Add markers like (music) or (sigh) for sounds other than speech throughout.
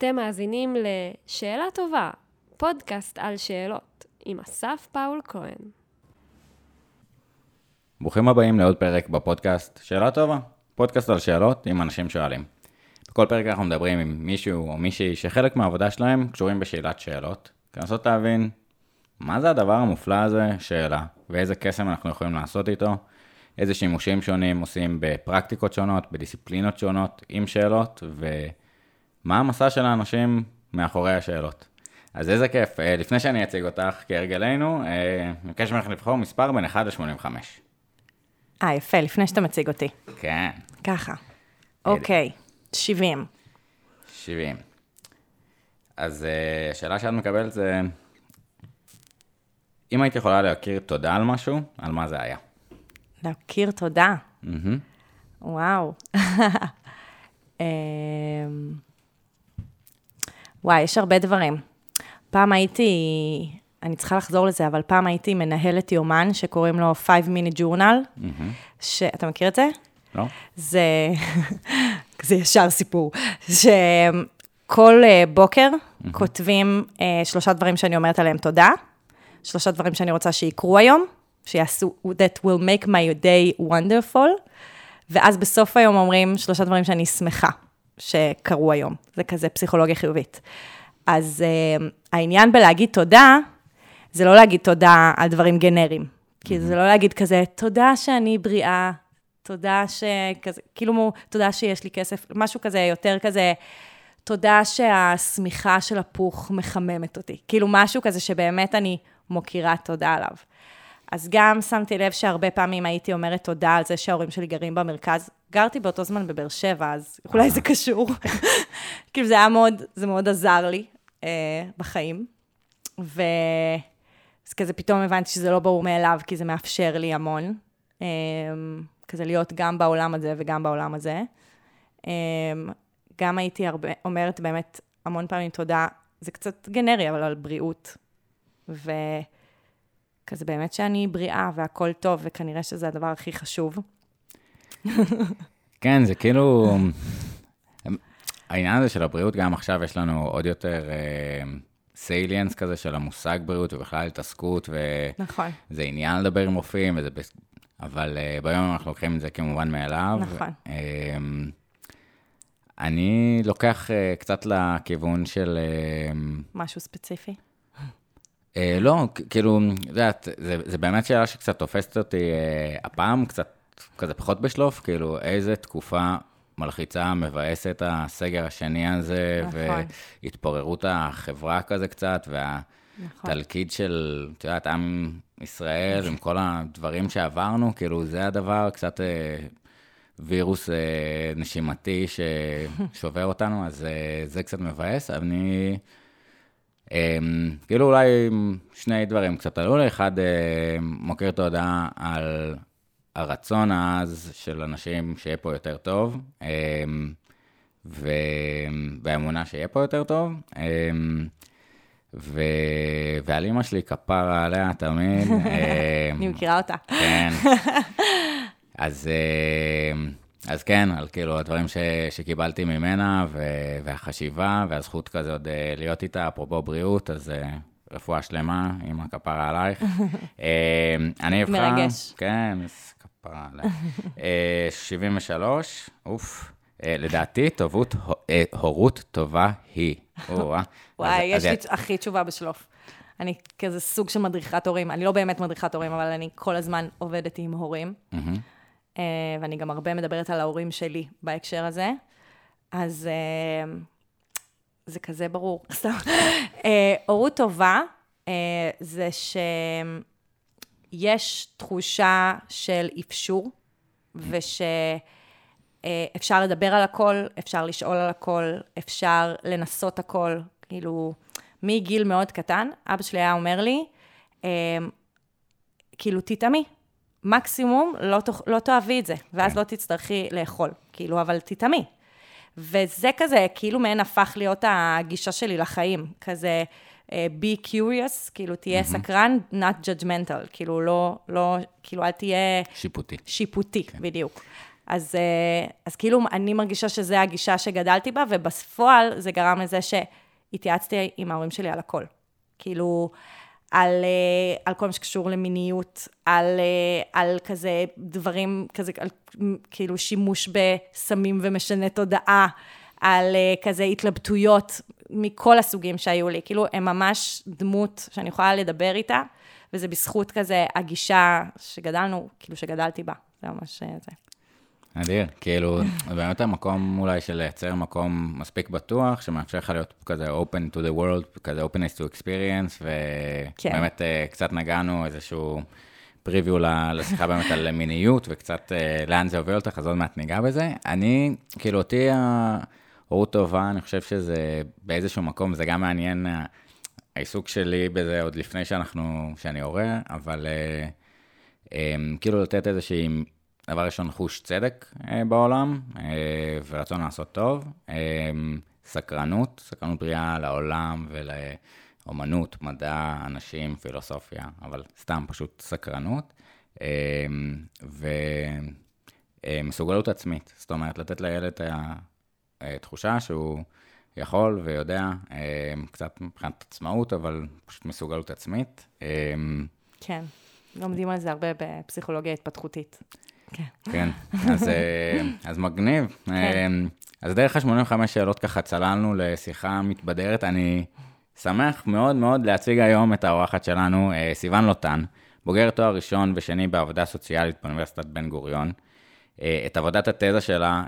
אתם מאזינים ל"שאלה טובה", פודקאסט על שאלות, עם אסף פאול כהן. ברוכים הבאים לעוד פרק בפודקאסט שאלה טובה, פודקאסט על שאלות עם אנשים שואלים. בכל פרק אנחנו מדברים עם מישהו או מישהי שחלק מהעבודה שלהם קשורים בשאלת שאלות, לנסות להבין מה זה הדבר המופלא הזה, שאלה, ואיזה קסם אנחנו יכולים לעשות איתו, איזה שימושים שונים עושים בפרקטיקות שונות, בדיסציפלינות שונות, עם שאלות, ומה המסע של האנשים מאחורי השאלות. אז איזה כיף. אה, לפני שאני אציג אותך, כהרגלנו, אה, אני מבקש ממך לבחור מספר בין 1 ל-85. אה, יפה, לפני שאתה מציג אותי. כן, ככה. אוקיי, 70. 70. אז אה, השאלה שאת מקבלת זה, אם היית יכולה להכיר תודה על משהו, על מה זה היה? להכיר תודה. מהמם. וואו. (laughs) וואי, יש הרבה דברים. פעם הייתי, אני צריכה לחזור לזה, אבל פעם הייתי מנהלת יומן שקוראים לו 5 minute journal, שאתה מכיר את זה? לא? זה, (laughs) זה ישר סיפור, שכל אה, בוקר כותבים אה, שלושה דברים שאני אומרת עליהם תודה, שלושה דברים שאני רוצה שיקרו היום, שיעשו, that will make my day wonderful, ואז בסוף היום אומרים שלושה דברים שאני שמחה שקרו היום. זה כזה פסיכולוגיה חיובית. אז uh, העניין בלהגיד תודה, זה לא להגיד תודה על דברים גנריים. כי זה לא להגיד כזה, תודה שאני בריאה, תודה שכזה, כאילו, תודה שיש לי כסף, משהו כזה, יותר כזה, תודה שהשמיכה של הפוך מחממת אותי. כאילו, משהו כזה שבאמת אני מוקירה תודה עליו. אז גם שמתי לב שהרבה פעמים הייתי אומרת תודה על זה שההורים שלי גרים במרכז. גרתי באותו זמן בבאר שבע, אז אולי זה קשור. (laughs) כאילו, זה היה מאוד, זה מאוד עזר לי אה, בחיים. ו... אז כזה פתאום הבנתי שזה לא ברור מאליו, כי זה מאפשר לי המון. אה, כזה להיות גם בעולם הזה וגם בעולם הזה. אה, גם הייתי הרבה, אומרת באמת המון פעמים תודה, זה קצת גנרי, אבל על בריאות. וכזה באמת שאני בריאה והכל טוב, וכנראה שזה הדבר הכי חשוב. (laughs) כן, זה כאילו... העניין הזה של הבריאות, גם עכשיו יש לנו עוד יותר סייליאנס כזה של המושג בריאות, ובכלל התעסקות, וזה נכון, עניין לדבר עם רופאים, וזה... אבל uh, ביום אנחנו לוקחים את זה כמובן מאליו. נכון. Um, אני לוקח uh, קצת לכיוון של... Uh, משהו ספציפי. אה, לא, כאילו, את יודעת, זה, זה באמת שאלה שקצת תופסת אותי אה, הפעם, קצת כזה פחות בשלוף, כאילו, איזה תקופה מלחיצה, מבאסת הסגר השני הזה, נכון. והתפוררות החברה כזה קצת, נכון. והתלכיד של, את יודעת, עם ישראל, עם (laughs) כל הדברים שעברנו, כאילו, זה הדבר, קצת אה, וירוס אה, נשימתי ששובר (laughs) אותנו, אז אה, זה קצת מבאס, אני... Um, כאילו אולי שני דברים קצת עלו לי, אחד uh, מוקיר תודה על הרצון העז של אנשים שיהיה פה יותר טוב, um, ו... והאמונה שיהיה פה יותר טוב, um, ו... ועל אמא שלי כפרה עליה תמיד. um, (laughs) אני מכירה אותה. כן. (laughs) אז, אז כן, על כאילו הדברים ש, שקיבלתי ממנה, ו, והחשיבה, והזכות כזה עוד אה, להיות איתה, אפרופו בריאות, אז אה, רפואה שלמה, עם הכפרה עלייך. (laughs) אני אבחר... מרגש. כן, כפרה עלייך. אה, 73, אוף. אה, לדעתי, טובות, אה, הורות טובה היא. או-אה. וואי, יש לי הכי תשובה בשלוף. אני כזה סוג של מדריכת הורים. אני לא באמת מדריכת הורים, אבל אני כל הזמן עובדת עם הורים. אה, ואני גם הרבה מדברת על ההורים שלי בהקשר הזה. אז אה, זה כזה ברור. (laughs) אה, הורות טובה אה, זה שיש תחושה של אפשור, ושאפשר לדבר על הכל, אפשר לשאול על הכל, אפשר לנסות הכל. כאילו, מגיל מאוד קטן, אבא שלי היה אומר לי, אה, כאילו, תטעמי. מקסימום לא, תאכ- לא תאהבי את זה, ואז כן. לא תצטרכי לאכול, כאילו, אבל תטעמי. וזה כזה, כאילו מעין הפך להיות הגישה שלי לחיים, כזה be curious, כאילו תהיה סקרן, not judgmental, כאילו לא, לא, כאילו אל תהיה שיפוטי. שיפוטי, כן. בדיוק. אז, אה, אז כאילו אני מרגישה שזו הגישה שגדלתי בה, ובפועל זה גרם לזה שהתייעצתי עם ההורים שלי על הכל. כאילו, על, אה, על כל מה שקשור למיניות, על, אה, על כזה דברים, כזה, על כאילו שימוש בסמים ומשנה תודעה, על כזה התלבטויות מכל הסוגים שהיו לי. כאילו, הם ממש דמות שאני יכולה לדבר איתה, וזה בזכות כזה הגישה שגדלנו, כאילו שגדלתי בה. זה ממש זה. אדיר, כאילו, באמת המקום אולי של לייצר מקום מספיק בטוח, שמאפשר לך להיות כזה open to the world, כזה openness to experience, ובאמת כן. אה, קצת נגענו איזשהו פריוויו לשיחה באמת על מיניות, וקצת אה, לאן זה הוביל אותך, אז עוד מעט ניגע בזה. אני, כאילו, אותי ההורות טובה, אני חושב שזה באיזשהו מקום, זה גם מעניין, העיסוק שלי בזה עוד לפני שאנחנו, שאני הורה, אבל אה, כאילו לתת איזושהי... דבר ראשון, חוש צדק אה, בעולם, אה, ורצון לעשות טוב, אה, סקרנות, סקרנות בריאה לעולם ולאומנות, מדע, אנשים, פילוסופיה, אבל סתם פשוט סקרנות, ומסוגלות עצמית, זאת אומרת, לתת לילד את התחושה שהוא יכול ויודע, קצת מבחינת עצמאות, אבל פשוט מסוגלות עצמית. כן. לומדים על זה הרבה בפסיכולוגיה התפתחותית. כן. כן, אז, אה, אז מגניב. כן. אה, אז דרך ה-85 שאלות ככה צללנו לשיחה מתבדרת. אני שמח מאוד מאוד להציג היום את האורחת שלנו, אה, סיוון לוטן, בוגרת תואר ראשון ושני בעבודה סוציאלית באוניברסיטת בן גוריון. את עבודת התזה שלה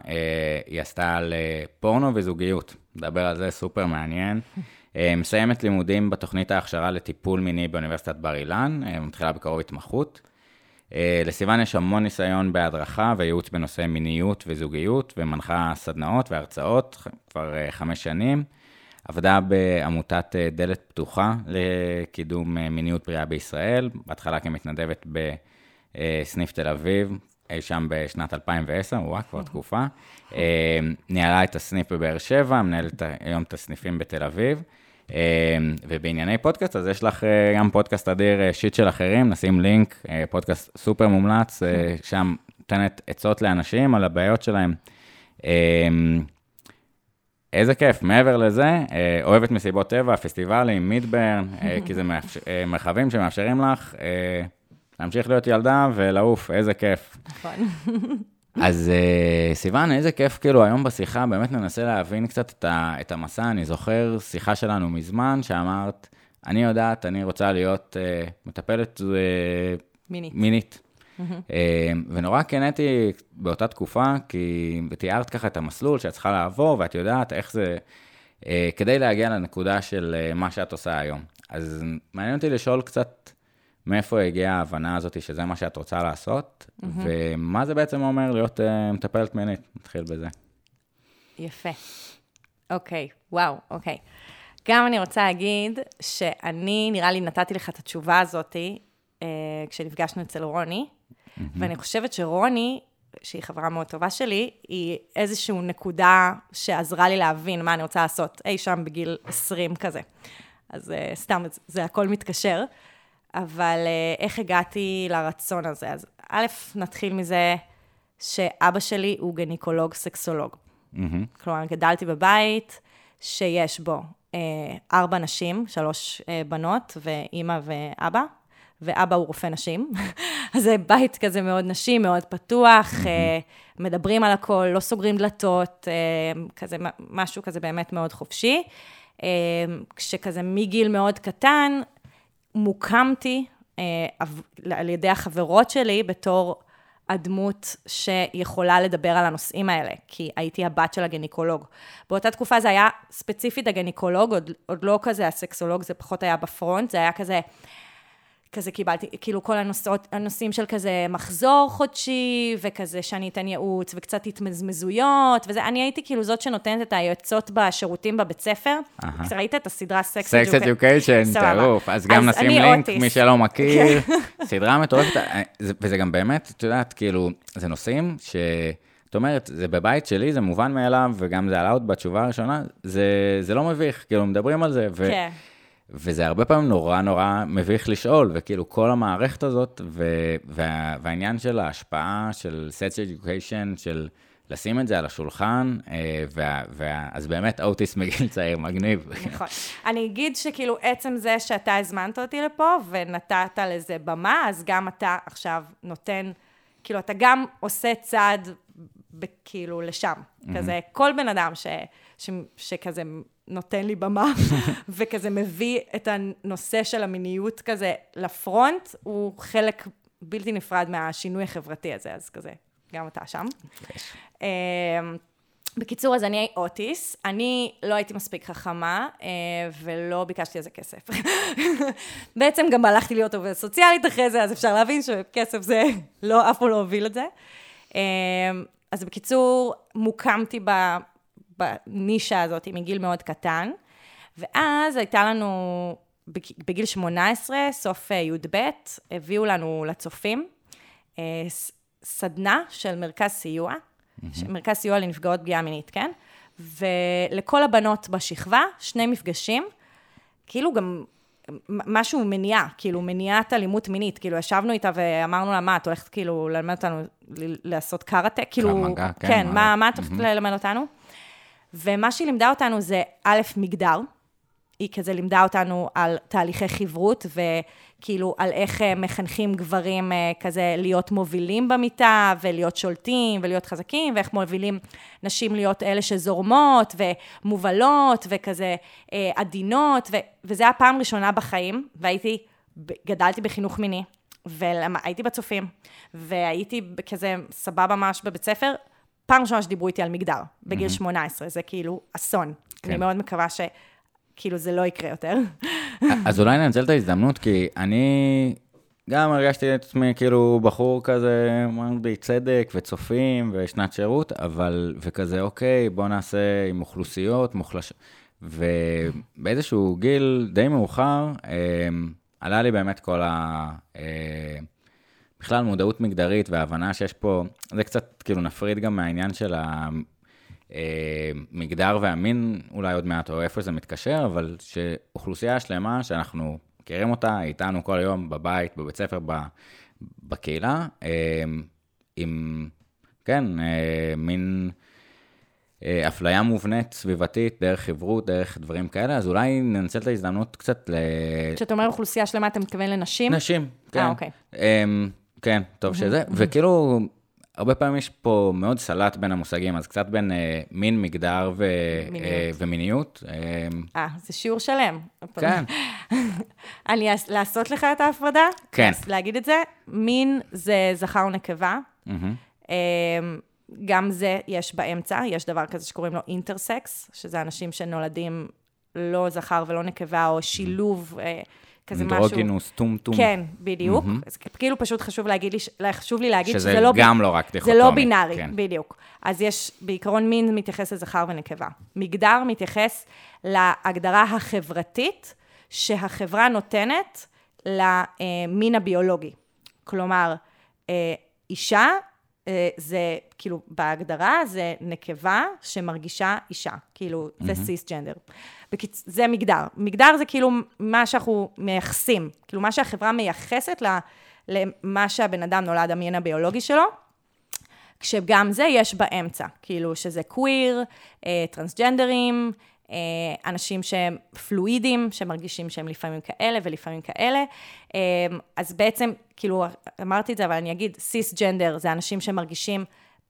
היא עשתה על פורנו וזוגיות. נדבר על זה, סופר מעניין. (laughs) מסיימת לימודים בתוכנית ההכשרה לטיפול מיני באוניברסיטת בר אילן, מתחילה בקרוב התמחות. אה, לסיוון יש המון ניסיון בהדרכה וייעוץ בנושא מיניות וזוגיות, ומנחה סדנאות והרצאות כבר אה, חמש שנים. עבדה בעמותת אה, דלת פתוחה לקידום מיניות בריאה בישראל, בהתחלה כמתנדבת בסניף תל אביב, אי שם בשנת 2010, וואה, כבר תקופה. ניהלה את הסניף בבאר שבע, מנהלת היום את הסניפים בתל אביב. אמ, ובענייני פודקאסט, אז יש לך אה, גם פודקאסט אדיר, אה, שיט של אחרים, נשים לינק, אה, פודקאסט סופר מומלץ, שם נותנת עצות לאנשים על הבעיות שלהם. איזה כיף, מעבר לזה, אוהבת מסיבות טבע, פסטיבלים, מידברן, כי זה מרחבים שמאפשרים לך להמשיך להיות ילדה ולעוף, איזה כיף. נכון. אז uh, סיוון, איזה כיף, כאילו, היום בשיחה באמת ננסה להבין קצת את, ה, את המסע. אני זוכר שיחה שלנו מזמן, שאמרת, אני יודעת, אני רוצה להיות uh, מטפלת uh, מינית. מינית. Mm-hmm. ונורא קנאתי באותה תקופה, כי תיארת ככה את המסלול שאת צריכה לעבור, ואת יודעת איך זה, כדי להגיע לנקודה של מה שאת עושה היום. אז מעניין אותי לשאול קצת מאיפה הגיעה ההבנה הזאת שזה מה שאת רוצה לעשות, mm-hmm. ומה זה בעצם אומר להיות uh, מטפלת מינית? נתחיל בזה. יפה. אוקיי, וואו, אוקיי. גם אני רוצה להגיד שאני, נראה לי נתתי לך את התשובה הזאת uh, כשנפגשנו אצל רוני, mm-hmm. ואני חושבת שרוני, שהיא חברה מאוד טובה שלי, היא איזושהי נקודה שעזרה לי להבין מה אני רוצה לעשות, אי שם בגיל 20 כזה. אז uh, סתם, זה, זה הכל מתקשר. אבל אה, איך הגעתי לרצון הזה? אז א', נתחיל מזה שאבא שלי הוא גניקולוג סקסולוג. Mm-hmm. כלומר, גדלתי בבית שיש בו אה, ארבע נשים, שלוש אה, בנות ואימא ואבא, ואבא הוא רופא נשים. (laughs) אז זה בית כזה מאוד נשי, מאוד פתוח, mm-hmm. אה, מדברים על הכל, לא סוגרים דלתות, אה, כזה משהו כזה באמת מאוד חופשי. אה, כשכזה מגיל מאוד קטן, מוקמתי אה, על ידי החברות שלי בתור הדמות שיכולה לדבר על הנושאים האלה, כי הייתי הבת של הגניקולוג. באותה תקופה זה היה ספציפית הגניקולוג, עוד, עוד לא כזה הסקסולוג, זה פחות היה בפרונט, זה היה כזה... כזה קיבלתי, כאילו כל הנושאות, הנושאים של כזה מחזור חודשי, וכזה שאני אתן ייעוץ, וקצת התמזמזויות, וזה, אני הייתי כאילו זאת שנותנת את היועצות בשירותים בבית ספר. Uh-huh. ראית את הסדרה סקס אדיוקיישן? סקס אדיוקיישן, טירוף. אז גם נשים לינק. מי שלא מכיר. (laughs) סדרה מטורפת, אה, וזה גם באמת, את יודעת, כאילו, זה נושאים ש... זאת אומרת, זה בבית שלי, זה מובן מאליו, וגם זה עלה עוד בתשובה הראשונה, זה, זה לא מביך, כאילו, מדברים על זה. ו... כן. וזה הרבה פעמים נורא נורא מביך לשאול, וכאילו כל המערכת הזאת, ו, וה, והעניין של ההשפעה של Sex Education, של לשים את זה על השולחן, אה, וה, וה, אז באמת אוטיס מגיל (laughs) צעיר, מגניב. נכון. אני אגיד שכאילו עצם זה שאתה הזמנת אותי לפה ונתת לזה במה, אז גם אתה עכשיו נותן, כאילו אתה גם עושה צעד כאילו לשם. Mm-hmm. כזה, כל בן אדם ש, ש, שכזה נותן לי במה, (laughs) וכזה מביא את הנושא של המיניות כזה לפרונט, הוא חלק בלתי נפרד מהשינוי החברתי הזה, אז כזה, גם אתה שם. אמ, בקיצור, אז אני אוטיס, אני לא הייתי מספיק חכמה, אה, ולא ביקשתי על זה כסף. (laughs) בעצם גם הלכתי להיות עובדת סוציאלית אחרי זה, אז אפשר להבין שכסף זה לא, אף פעם לא הוביל את זה. אמ, אז בקיצור, מוקמתי בנישה הזאת מגיל מאוד קטן, ואז הייתה לנו, בגיל 18, סוף אה, י"ב, הביאו לנו לצופים אה, סדנה של מרכז סיוע, mm-hmm. מרכז סיוע לנפגעות פגיעה מינית, כן? ולכל הבנות בשכבה, שני מפגשים, כאילו גם משהו מניעה, כאילו מניעת אלימות מינית, כאילו ישבנו איתה ואמרנו לה, מה, את הולכת כאילו ללמד אותנו לעשות קראטה? כאילו, כן, כן, מה, מה את הולכת ללמד אותנו? ומה שהיא לימדה אותנו זה א', מגדר. היא כזה לימדה אותנו על תהליכי חברות, וכאילו על איך אה, מחנכים גברים אה, כזה להיות מובילים במיטה, ולהיות שולטים, ולהיות חזקים, ואיך מובילים נשים להיות אלה שזורמות, ומובלות, וכזה אה, עדינות, ו- וזה היה פעם ראשונה בחיים, והייתי, גדלתי בחינוך מיני, והייתי בצופים, והייתי כזה סבבה ממש בבית ספר, פעם ראשונה שדיברו איתי על מגדר, בגיל mm-hmm. 18, זה כאילו אסון. כן. אני מאוד מקווה שכאילו זה לא יקרה יותר. (laughs) אז אולי ננצל את ההזדמנות, כי אני גם הרגשתי את עצמי כאילו בחור כזה, אמרתי צדק וצופים ושנת שירות, אבל, וכזה, אוקיי, בוא נעשה עם אוכלוסיות מוחלשות. ובאיזשהו גיל די מאוחר, אה, עלה לי באמת כל ה... אה, בכלל מודעות מגדרית והבנה שיש פה, זה קצת כאילו נפריד גם מהעניין של המגדר אה, והמין, אולי עוד מעט, או איפה זה מתקשר, אבל שאוכלוסייה שלמה שאנחנו מכירים אותה, איתנו כל היום בבית, בבית ספר, בקהילה, אה, עם, כן, אה, מין... אפליה מובנית, סביבתית, דרך חברות, דרך דברים כאלה, אז אולי ננצל את ההזדמנות קצת ל... כשאתה אומר אוכלוסייה שלמה, אתה מתכוון לנשים? נשים, כן. אה, אוקיי. כן, טוב שזה, וכאילו, הרבה פעמים יש פה מאוד סלט בין המושגים, אז קצת בין אה, מין, מגדר ו, מיניות. אה, ומיניות. אה, אה, זה שיעור שלם. כן. (laughs) אני לעשות לך את ההפרדה? כן. להגיד את זה, מין זה זכר ונקבה. Mm-hmm. גם זה יש באמצע, יש דבר כזה שקוראים לו אינטרסקס, שזה אנשים שנולדים לא זכר ולא נקבה, או שילוב. כזה משהו... אנדרוגינוס, טומטום. כן, בדיוק. Mm-hmm. אז כאילו פשוט חשוב, להגיד לי, חשוב לי להגיד שזה, שזה לא... שזה גם לא רק דיכוטומי. זה לא בינארי, כן. בדיוק. אז יש, בעיקרון מין מתייחס לזכר ונקבה. מגדר מתייחס להגדרה החברתית שהחברה נותנת למין הביולוגי. כלומר, אה, אישה אה, זה, כאילו, בהגדרה זה נקבה שמרגישה אישה. כאילו, mm-hmm. זה סיסג'נדר. בקיצ... זה מגדר. מגדר זה כאילו מה שאנחנו מייחסים, כאילו מה שהחברה מייחסת למה שהבן אדם נולד, המין הביולוגי שלו, כשגם זה יש באמצע, כאילו שזה קוויר, אה, טרנסג'נדרים, אה, אנשים שהם פלואידים, שמרגישים שהם לפעמים כאלה ולפעמים כאלה. אה, אז בעצם, כאילו, אמרתי את זה, אבל אני אגיד, סיס-ג'נדר זה אנשים שמרגישים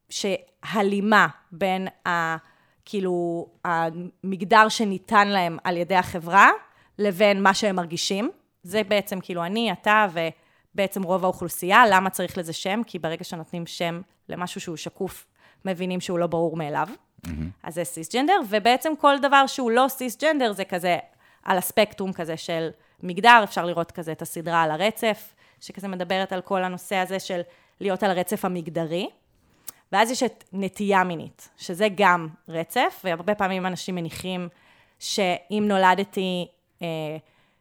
שהלימה בין ה... כאילו, המגדר שניתן להם על ידי החברה, לבין מה שהם מרגישים. זה בעצם כאילו אני, אתה ובעצם רוב האוכלוסייה. למה צריך לזה שם? כי ברגע שנותנים שם למשהו שהוא שקוף, מבינים שהוא לא ברור מאליו. Mm-hmm. אז זה סיסג'נדר, ובעצם כל דבר שהוא לא סיסג'נדר זה כזה על הספקטרום כזה של מגדר, אפשר לראות כזה את הסדרה על הרצף, שכזה מדברת על כל הנושא הזה של להיות על הרצף המגדרי. ואז יש את נטייה מינית, שזה גם רצף, והרבה פעמים אנשים מניחים שאם נולדתי אה,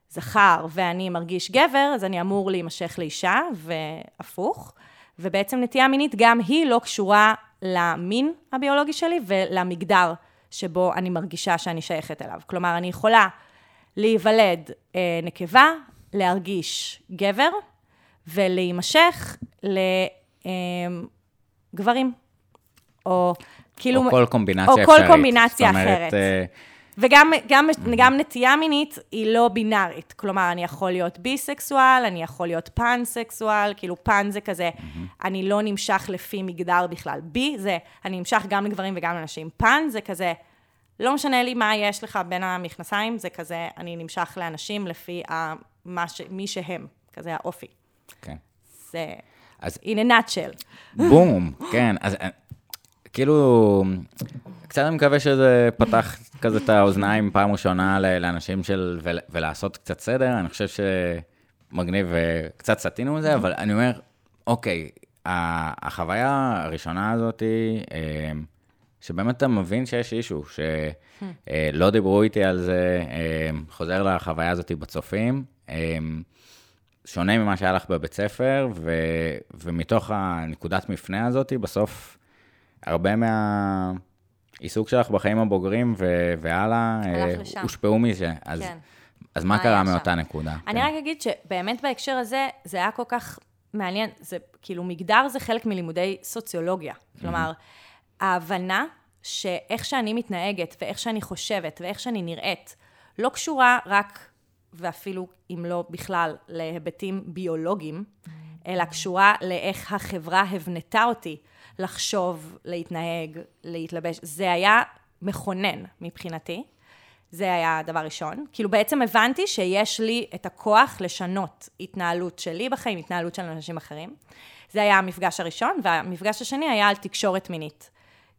זכר ואני מרגיש גבר, אז אני אמור להימשך לאישה, והפוך. ובעצם נטייה מינית גם היא לא קשורה למין הביולוגי שלי ולמגדר שבו אני מרגישה שאני שייכת אליו. כלומר, אני יכולה להיוולד אה, נקבה, להרגיש גבר, ולהימשך לגברים. או כאילו... או כל קומבינציה או אפשרית. כל קומבינציה זאת אומרת, אחרת. וגם גם, גם נטייה מינית היא לא בינארית. כלומר, אני יכול להיות ביסקסואל, אני יכול להיות פאנסקסואל, כאילו פאן זה כזה, אני לא נמשך לפי מגדר בכלל. בי זה, אני נמשך גם לגברים וגם לנשים. פאן זה כזה, לא משנה לי מה יש לך בין המכנסיים, זה כזה, אני נמשך לאנשים לפי ה, מה ש, מי שהם, כזה האופי. כן. זה אז in a nutshell. בום, כן. אז כאילו, קצת אני מקווה שזה פתח כזה את האוזניים פעם ראשונה לאנשים של, ול- ולעשות קצת סדר. אני חושב שמגניב וקצת סטינו מזה, אבל אני אומר, אוקיי, החוויה הראשונה הזאת, אה, שבאמת אתה מבין שיש אישו, שלא דיברו איתי על זה, אה, חוזר לחוויה הזאת בצופים. אה, שונה ממה שהיה לך בבית ספר, ו, ומתוך הנקודת מפנה הזאת, בסוף, הרבה מהעיסוק שלך בחיים הבוגרים ו, והלאה, אה. הושפעו מזה. אז, כן. אז מה קרה? מאותה נקודה? אני כן. רק אגיד שבאמת בהקשר הזה, זה היה כל כך מעניין, זה כאילו מגדר זה חלק מלימודי סוציולוגיה. כלומר, ההבנה שאיך שאני מתנהגת ואיך שאני חושבת ואיך שאני נראית, לא קשורה רק, ואפילו אם לא בכלל, להיבטים ביולוגיים, אלא קשורה לאיך החברה הבנתה אותי לחשוב, להתנהג, להתלבש. זה היה מכונן מבחינתי. זה היה הדבר ראשון. כאילו בעצם הבנתי שיש לי את הכוח לשנות התנהלות שלי בחיים, התנהלות של אנשים אחרים. זה היה המפגש הראשון, והמפגש השני היה על תקשורת מינית.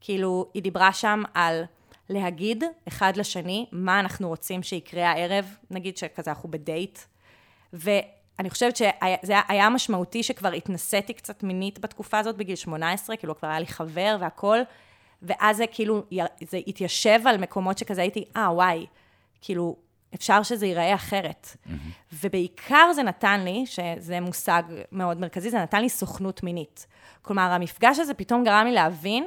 כאילו, היא דיברה שם על להגיד אחד לשני מה אנחנו רוצים שיקרה הערב, נגיד שכזה אנחנו בדייט, ואני חושבת שזה היה, משמעותי שכבר התנסיתי קצת מינית בתקופה הזאת בגיל 18, כאילו כבר היה לי חבר והכל, ואז זה כאילו, זה התיישב על מקומות שכזה הייתי, אה, ah, וואי, כאילו, אפשר שזה ייראה אחרת. Mm-hmm. ובעיקר זה נתן לי, שזה מושג מאוד מרכזי, זה נתן לי סוכנות מינית. כלומר, המפגש הזה פתאום גרם לי להבין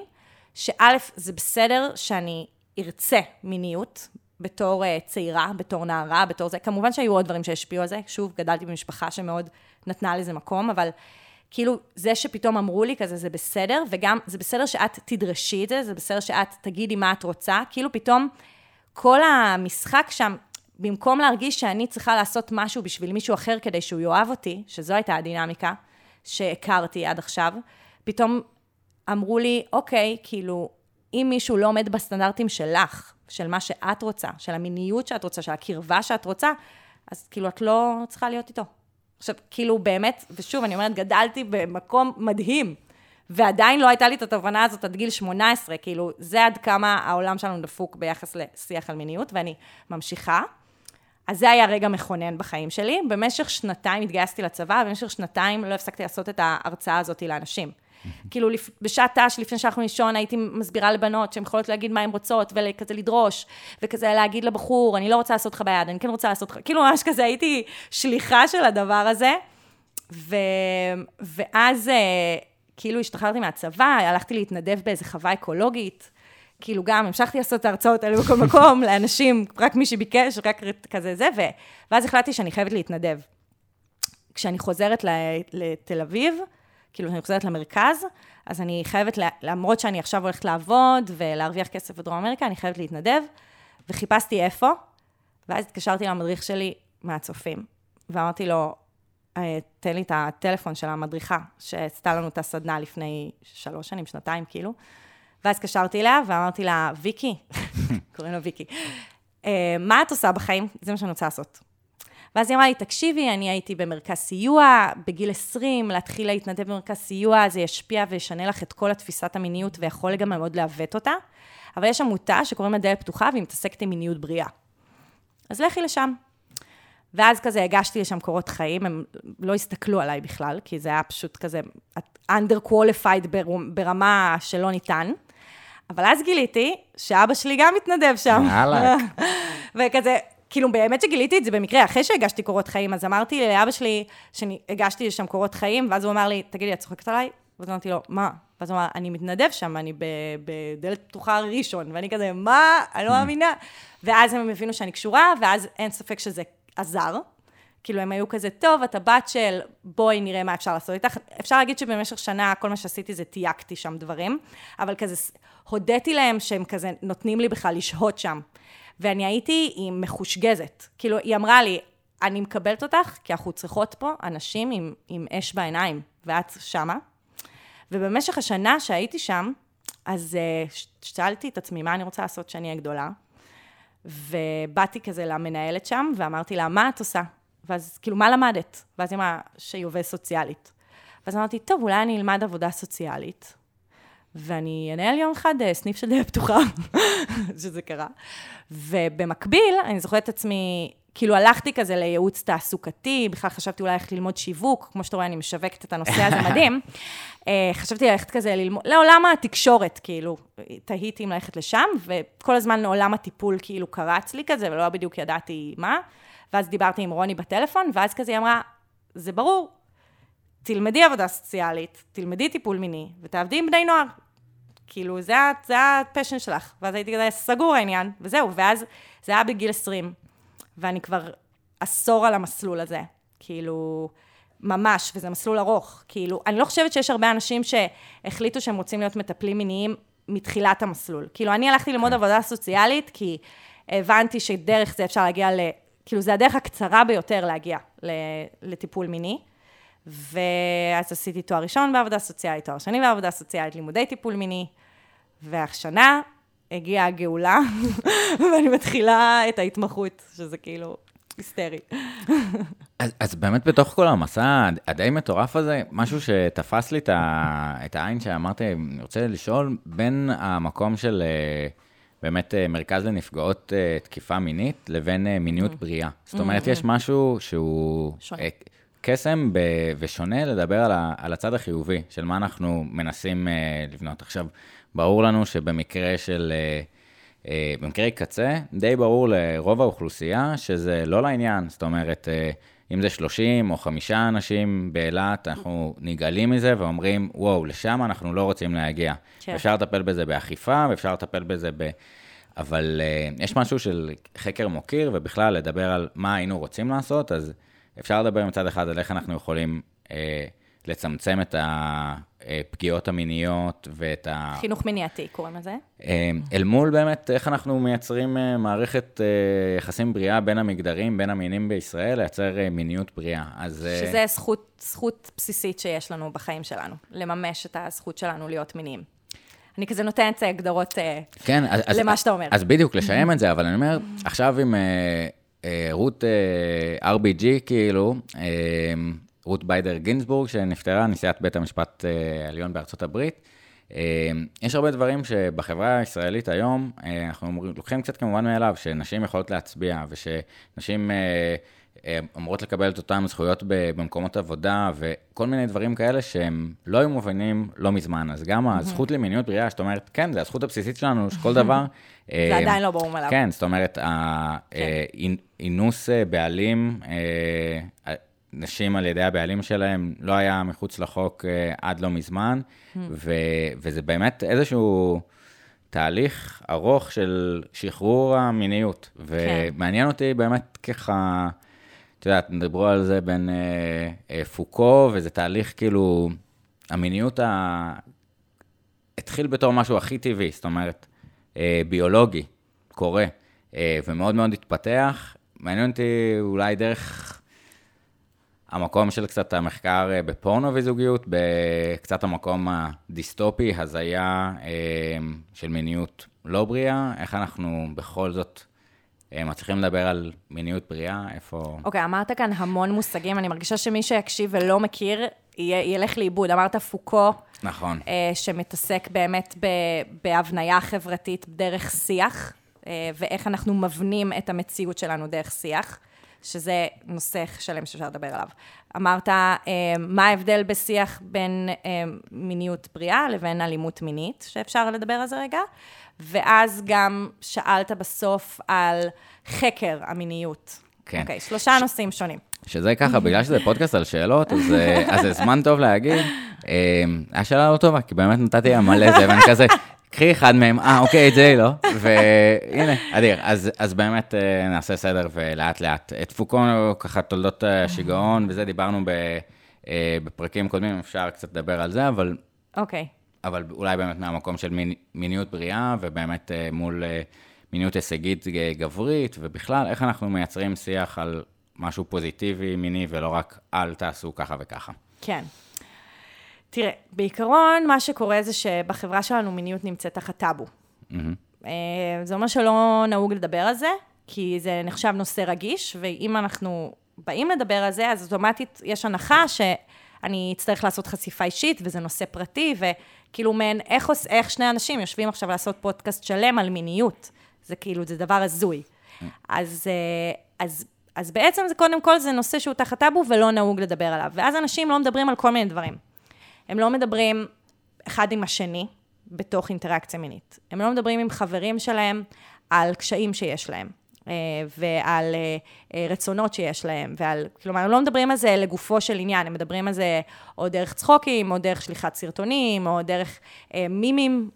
שא', זה בסדר שאני ארצה מיניות, בתור uh, צעירה, בתור נערה, בתור זה. כמובן שהיו עוד דברים שהשפיעו על זה. שוב, גדלתי במשפחה שמאוד נתנה לזה מקום, אבל כאילו, זה שפתאום אמרו לי כזה, זה בסדר, וגם זה בסדר שאת תדרשי את זה, זה בסדר שאת תגידי מה את רוצה, כאילו פתאום כל המשחק שם, במקום להרגיש שאני צריכה לעשות משהו בשביל מישהו אחר כדי שהוא יאהב אותי, שזו הייתה הדינמיקה שהכרתי עד עכשיו, פתאום אמרו לי, אוקיי, כאילו, אם מישהו לא עומד בסטנדרטים שלך, של מה שאת רוצה, של המיניות שאת רוצה, של הקרבה שאת רוצה, אז כאילו, את לא צריכה להיות איתו. עכשיו, כאילו, באמת, ושוב, אני אומרת, גדלתי במקום מדהים, ועדיין לא הייתה לי את התובנה הזאת עד גיל 18, כאילו, זה עד כמה העולם שלנו דפוק ביחס לשיח על מיניות, ואני ממשיכה. אז זה היה רגע מכונן בחיים שלי. במשך שנתיים התגייסתי לצבא, ובמשך שנתיים לא הפסקתי לעשות את ההרצאה הזאת לאנשים. כאילו, בשעת ת"ש, לפני שאנחנו לישון, הייתי מסבירה לבנות שהן יכולות להגיד מה הן רוצות, וכזה לדרוש, וכזה להגיד לבחור, אני לא רוצה לעשות לך ביד, אני כן רוצה לעשות לך, כאילו, ממש כזה הייתי שליחה של הדבר הזה. ו... ואז, כאילו, השתחררתי מהצבא, הלכתי להתנדב באיזה חווה אקולוגית. כאילו גם המשכתי לעשות את ההרצאות האלה בכל מקום, (laughs) לאנשים, רק מי שביקש, רק כזה זה, ו... ואז החלטתי שאני חייבת להתנדב. כשאני חוזרת לתל אביב, כאילו, כשאני חוזרת למרכז, אז אני חייבת, למרות שאני עכשיו הולכת לעבוד ולהרוויח כסף בדרום אמריקה, אני חייבת להתנדב, וחיפשתי איפה, ואז התקשרתי למדריך שלי מהצופים, ואמרתי לו, תן לי את הטלפון של המדריכה, שעשתה לנו את הסדנה לפני שלוש שנים, שנתיים, כאילו. ואז התקשרתי אליה ואמרתי לה, ויקי, (laughs) קוראים לה ויקי, מה את עושה בחיים? זה מה שאני רוצה לעשות. ואז היא אמרה לי, תקשיבי, אני הייתי במרכז סיוע, בגיל 20, להתחיל להתנדב במרכז סיוע, זה ישפיע וישנה לך את כל התפיסת המיניות, ויכול גם מאוד לעוות אותה. אבל יש עמותה שקוראים לה דלת פתוחה, והיא מתעסקת עם מיניות בריאה. אז לכי לשם. ואז כזה הגשתי לשם קורות חיים, הם לא הסתכלו עליי בכלל, כי זה היה פשוט כזה under qualified ברמה שלא ניתן. אבל אז גיליתי שאבא שלי גם מתנדב שם. יאללה. (laughs) וכזה, כאילו באמת שגיליתי את זה במקרה, אחרי שהגשתי קורות חיים, אז אמרתי לאבא שלי, שהגשתי לשם קורות חיים, ואז הוא אמר לי, תגידי, את צוחקת עליי? ואז אמרתי לו, מה? ואז הוא אמר, אני מתנדב שם, אני בדלת פתוחה ראשון, ואני כזה, מה? אני לא מאמינה. ואז הם הבינו שאני קשורה, ואז אין ספק שזה עזר. כאילו, הם היו כזה, טוב, את הבת של, בואי נראה מה אפשר לעשות איתך. אפשר להגיד שבמשך שנה, כל מה שעשיתי זה תייגתי שם דברים, אבל כזה, הודיתי להם שהם כזה נותנים לי בכלל לשהות שם. ואני הייתי היא מחושגזת. כאילו, היא אמרה לי, אני מקבלת אותך, כי אנחנו צריכות פה אנשים עם, עם אש בעיניים, ואת שמה. ובמשך השנה שהייתי שם, אז uh, שאלתי את עצמי, מה אני רוצה לעשות כשאני אהיה גדולה? ובאתי כזה למנהלת שם, ואמרתי לה, מה את עושה? ואז, כאילו, מה למדת? ואז היא אמרה עובדת סוציאלית. ואז אמרתי, טוב, אולי אני אלמד עבודה סוציאלית, ואני אנהל יום אחד אה, סניף של דלת פתוחה, (laughs) שזה קרה. ובמקביל, אני זוכרת את עצמי, כאילו הלכתי כזה לייעוץ תעסוקתי, בכלל חשבתי אולי ללכת ללמוד שיווק, כמו שאתה רואה, אני משווקת את הנושא הזה (laughs) מדהים. אה, חשבתי ללכת כזה ללמוד, לעולם התקשורת, כאילו, תהיתי אם ללכת לשם, וכל הזמן עולם הטיפול כאילו קרץ לי כזה, ולא בדיוק ידעתי מה. ואז דיברתי עם רוני בטלפון, ואז כזה היא אמרה, זה ברור, תלמדי עבודה סוציאלית, תלמדי טיפול מיני, ותעבדי עם בני נוער. כאילו, זה, זה הפשן שלך. ואז הייתי כזה, סגור העניין, וזהו. ואז זה היה בגיל 20, ואני כבר עשור על המסלול הזה. כאילו, ממש, וזה מסלול ארוך. כאילו, אני לא חושבת שיש הרבה אנשים שהחליטו שהם רוצים להיות מטפלים מיניים מתחילת המסלול. כאילו, אני הלכתי ללמוד כן. עבודה סוציאלית, כי הבנתי שדרך זה אפשר להגיע ל... כאילו, זה הדרך הקצרה ביותר להגיע לטיפול מיני. ואז עשיתי תואר ראשון בעבודה סוציאלית, תואר שני בעבודה סוציאלית, לימודי טיפול מיני, והשנה הגיעה הגאולה, (laughs) ואני מתחילה את ההתמחות, שזה כאילו היסטרי. אז, אז באמת בתוך כל המסע הדי מטורף הזה, משהו שתפס לי את העין שאמרתי, אני רוצה לשאול, בין המקום של אה, באמת אה, מרכז לנפגעות אה, תקיפה מינית לבין מיניות mm. בריאה. זאת אומרת, mm, יש mm. משהו שהוא... שונה. קסם ב... ושונה לדבר על, ה... על הצד החיובי, של מה אנחנו מנסים uh, לבנות. עכשיו, ברור לנו שבמקרה של, uh, uh, במקרה קצה, די ברור לרוב האוכלוסייה שזה לא לעניין. זאת אומרת, uh, אם זה 30 או 5 אנשים באילת, אנחנו נגאלים מזה ואומרים, וואו, לשם אנחנו לא רוצים להגיע. כן. אפשר לטפל בזה באכיפה, ואפשר לטפל בזה ב... אבל uh, יש משהו של חקר מוקיר, ובכלל לדבר על מה היינו רוצים לעשות, אז אפשר לדבר מצד אחד על איך אנחנו יכולים אה, לצמצם את הפגיעות המיניות ואת ה... חינוך מניעתי קוראים לזה. אה, אל מול באמת איך אנחנו מייצרים אה, מערכת אה, יחסים בריאה בין המגדרים, בין המינים בישראל, לייצר אה, מיניות בריאה. אז... אה... שזה זכות, זכות בסיסית שיש לנו בחיים שלנו, לממש את הזכות שלנו להיות מיניים. אני כזה נותנת הגדרות אה, כן, אז, למה שאתה אומר. אז בדיוק, לשיים את זה, אבל אני אומר, עכשיו עם... אה, רות אה, RBG, כאילו, אה, רות ביידר גינסבורג, שנפטרה, נשיאת בית המשפט העליון בארצות הברית. יש הרבה דברים שבחברה הישראלית היום, אנחנו לוקחים קצת כמובן מאליו, שנשים יכולות להצביע, ושנשים אמורות לקבל את אותן זכויות במקומות עבודה, וכל מיני דברים כאלה שהם לא היו מובנים לא מזמן. אז גם הזכות למיניות בריאה, זאת אומרת, כן, זו הזכות הבסיסית שלנו, שכל דבר... (laughs) זה עדיין לא ברור מאליו. כן, זאת אומרת, אינוס כן. אה, בעלים, אה, נשים על ידי הבעלים שלהם, לא היה מחוץ לחוק אה, עד לא מזמן, וזה באמת איזשהו... תהליך ארוך של שחרור המיניות. כן. ומעניין אותי באמת ככה, את יודעת, דיברו על זה בין אה, אה, פוקו, וזה תהליך כאילו, המיניות ה... התחיל בתור משהו הכי טבעי, זאת אומרת, אה, ביולוגי, קורה, אה, ומאוד מאוד התפתח. מעניין אותי אולי דרך המקום של קצת המחקר אה, בפורנו וזוגיות, בקצת המקום הדיסטופי, הזיה אה, של מיניות לא בריאה, איך אנחנו בכל זאת אה, מצליחים לדבר על מיניות בריאה, איפה... אוקיי, okay, אמרת כאן המון מושגים, אני מרגישה שמי שיקשיב ולא מכיר, ילך לאיבוד. אמרת פוקו. נכון. שמתעסק באמת בהבניה חברתית דרך שיח, ואיך אנחנו מבנים את המציאות שלנו דרך שיח. שזה נושא שלם שאפשר לדבר עליו. אמרת, אה, מה ההבדל בשיח בין אה, מיניות בריאה לבין אלימות מינית, שאפשר לדבר על זה רגע, ואז גם שאלת בסוף על חקר המיניות. כן. אוקיי, שלושה ש... נושאים שונים. שזה ככה, בגלל שזה פודקאסט על שאלות, אז, אה, אז זה זמן טוב להגיד. אה, היה שאלה לא טובה, כי באמת נתתי לה מלא זה, ואני כזה, קחי אחד מהם, אה, אוקיי, את זה לא. והנה, אדיר. אז, אז באמת אה, נעשה סדר ולאט לאט. את פוקו, ככה, תולדות השיגעון, וזה דיברנו ב, אה, בפרקים קודמים, אפשר קצת לדבר על זה, אבל, אוקיי. אבל אולי באמת מהמקום של מין, מיניות בריאה, ובאמת אה, מול אה, מיניות הישגית אה, גברית, ובכלל, איך אנחנו מייצרים שיח על משהו פוזיטיבי, מיני, ולא רק אל תעשו ככה וככה. כן. תראה, בעיקרון, מה שקורה זה שבחברה שלנו מיניות נמצאת תחת טאבו. אה, זה אומר שלא נהוג לדבר על זה, כי זה נחשב נושא רגיש, ואם אנחנו באים לדבר על זה, אז אוטומטית יש הנחה שאני אצטרך לעשות חשיפה אישית, וזה נושא פרטי, וכאילו מעין, איך, איך שני אנשים יושבים עכשיו לעשות פודקאסט שלם על מיניות. זה כאילו, זה דבר הזוי. אז, אה, אז, אז בעצם זה קודם כל, זה נושא שהוא תחת טאבו ולא נהוג לדבר עליו. ואז אנשים לא מדברים על כל מיני דברים. הם לא מדברים אחד עם השני בתוך אינטראקציה מינית. הם לא מדברים עם חברים שלהם על קשיים שיש להם, ועל אה, אה, רצונות שיש להם, ועל, כלומר, הם לא מדברים על זה לגופו של עניין, הם מדברים על זה או דרך צחוקים, או דרך שליחת סרטונים, או דרך אה, מימים,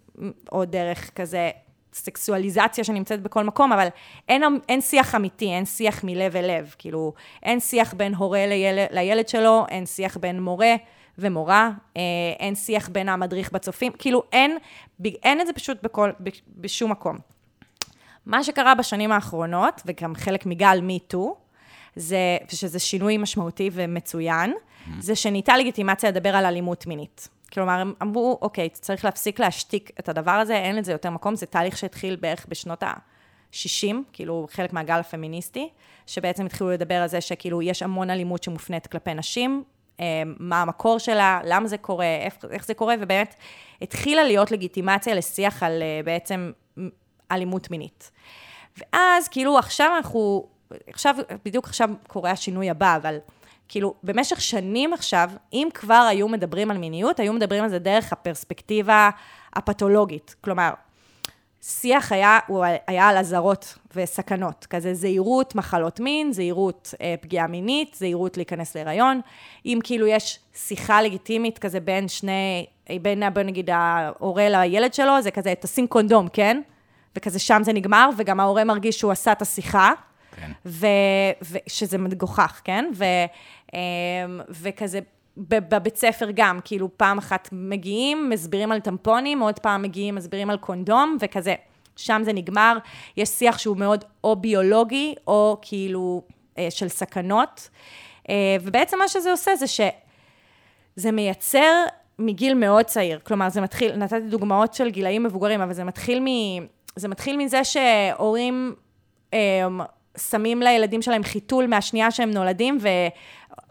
או דרך כזה סקסואליזציה שנמצאת בכל מקום, אבל אין, אין שיח אמיתי, אין שיח מלב אל לב. כאילו, אין שיח בין הורה לילד, לילד שלו, אין שיח בין מורה ומורה, אה, אין שיח בין המדריך בצופים, כאילו, אין, אין את זה פשוט בכל, בשום מקום. מה שקרה בשנים האחרונות, וגם חלק מגל MeToo, זה, ושזה שינוי משמעותי ומצוין, mm-hmm. זה שניתה לגיטימציה לדבר על אלימות מינית. כלומר, הם אמרו, אוקיי, צריך להפסיק להשתיק את הדבר הזה, אין לזה יותר מקום, זה תהליך שהתחיל בערך בשנות ה-60, כאילו חלק מהגל הפמיניסטי, שבעצם התחילו לדבר על זה שכאילו יש המון אלימות שמופנית כלפי נשים, אה, מה המקור שלה, למה זה קורה, איך, איך זה קורה, ובאמת התחילה להיות לגיטימציה לשיח על אה, בעצם אלימות מינית. ואז כאילו עכשיו אנחנו, עכשיו, בדיוק עכשיו קורה השינוי הבא, אבל כאילו במשך שנים עכשיו, אם כבר היו מדברים על מיניות, היו מדברים על זה דרך הפרספקטיבה הפתולוגית. כלומר, שיח היה, הוא היה על אזהרות וסכנות, כזה זהירות מחלות מין, זהירות אה, פגיעה מינית, זהירות להיכנס להיריון. אם כאילו יש שיחה לגיטימית כזה בין שני, בין, בוא נגיד, ההורה לילד שלו, זה כזה, תשים קונדום, כן? וכזה שם זה נגמר, וגם ההורה מרגיש שהוא עשה את השיחה. כן. ו- ושזה מגוחך, כן? ו- אמ, וכזה, בבית ספר גם, כאילו פעם אחת מגיעים, מסבירים על טמפונים, עוד פעם מגיעים, מסבירים על קונדום, וכזה, שם זה נגמר. יש שיח שהוא מאוד או ביולוגי, או כאילו אה, של סכנות. אה, ובעצם מה שזה עושה זה שזה מייצר מגיל מאוד צעיר. כלומר, זה מתחיל, נתתי דוגמאות של גילאים מבוגרים, אבל זה מתחיל, מ, זה מתחיל מזה שהורים... אה, שמים לילדים שלהם חיתול מהשנייה שהם נולדים, ו,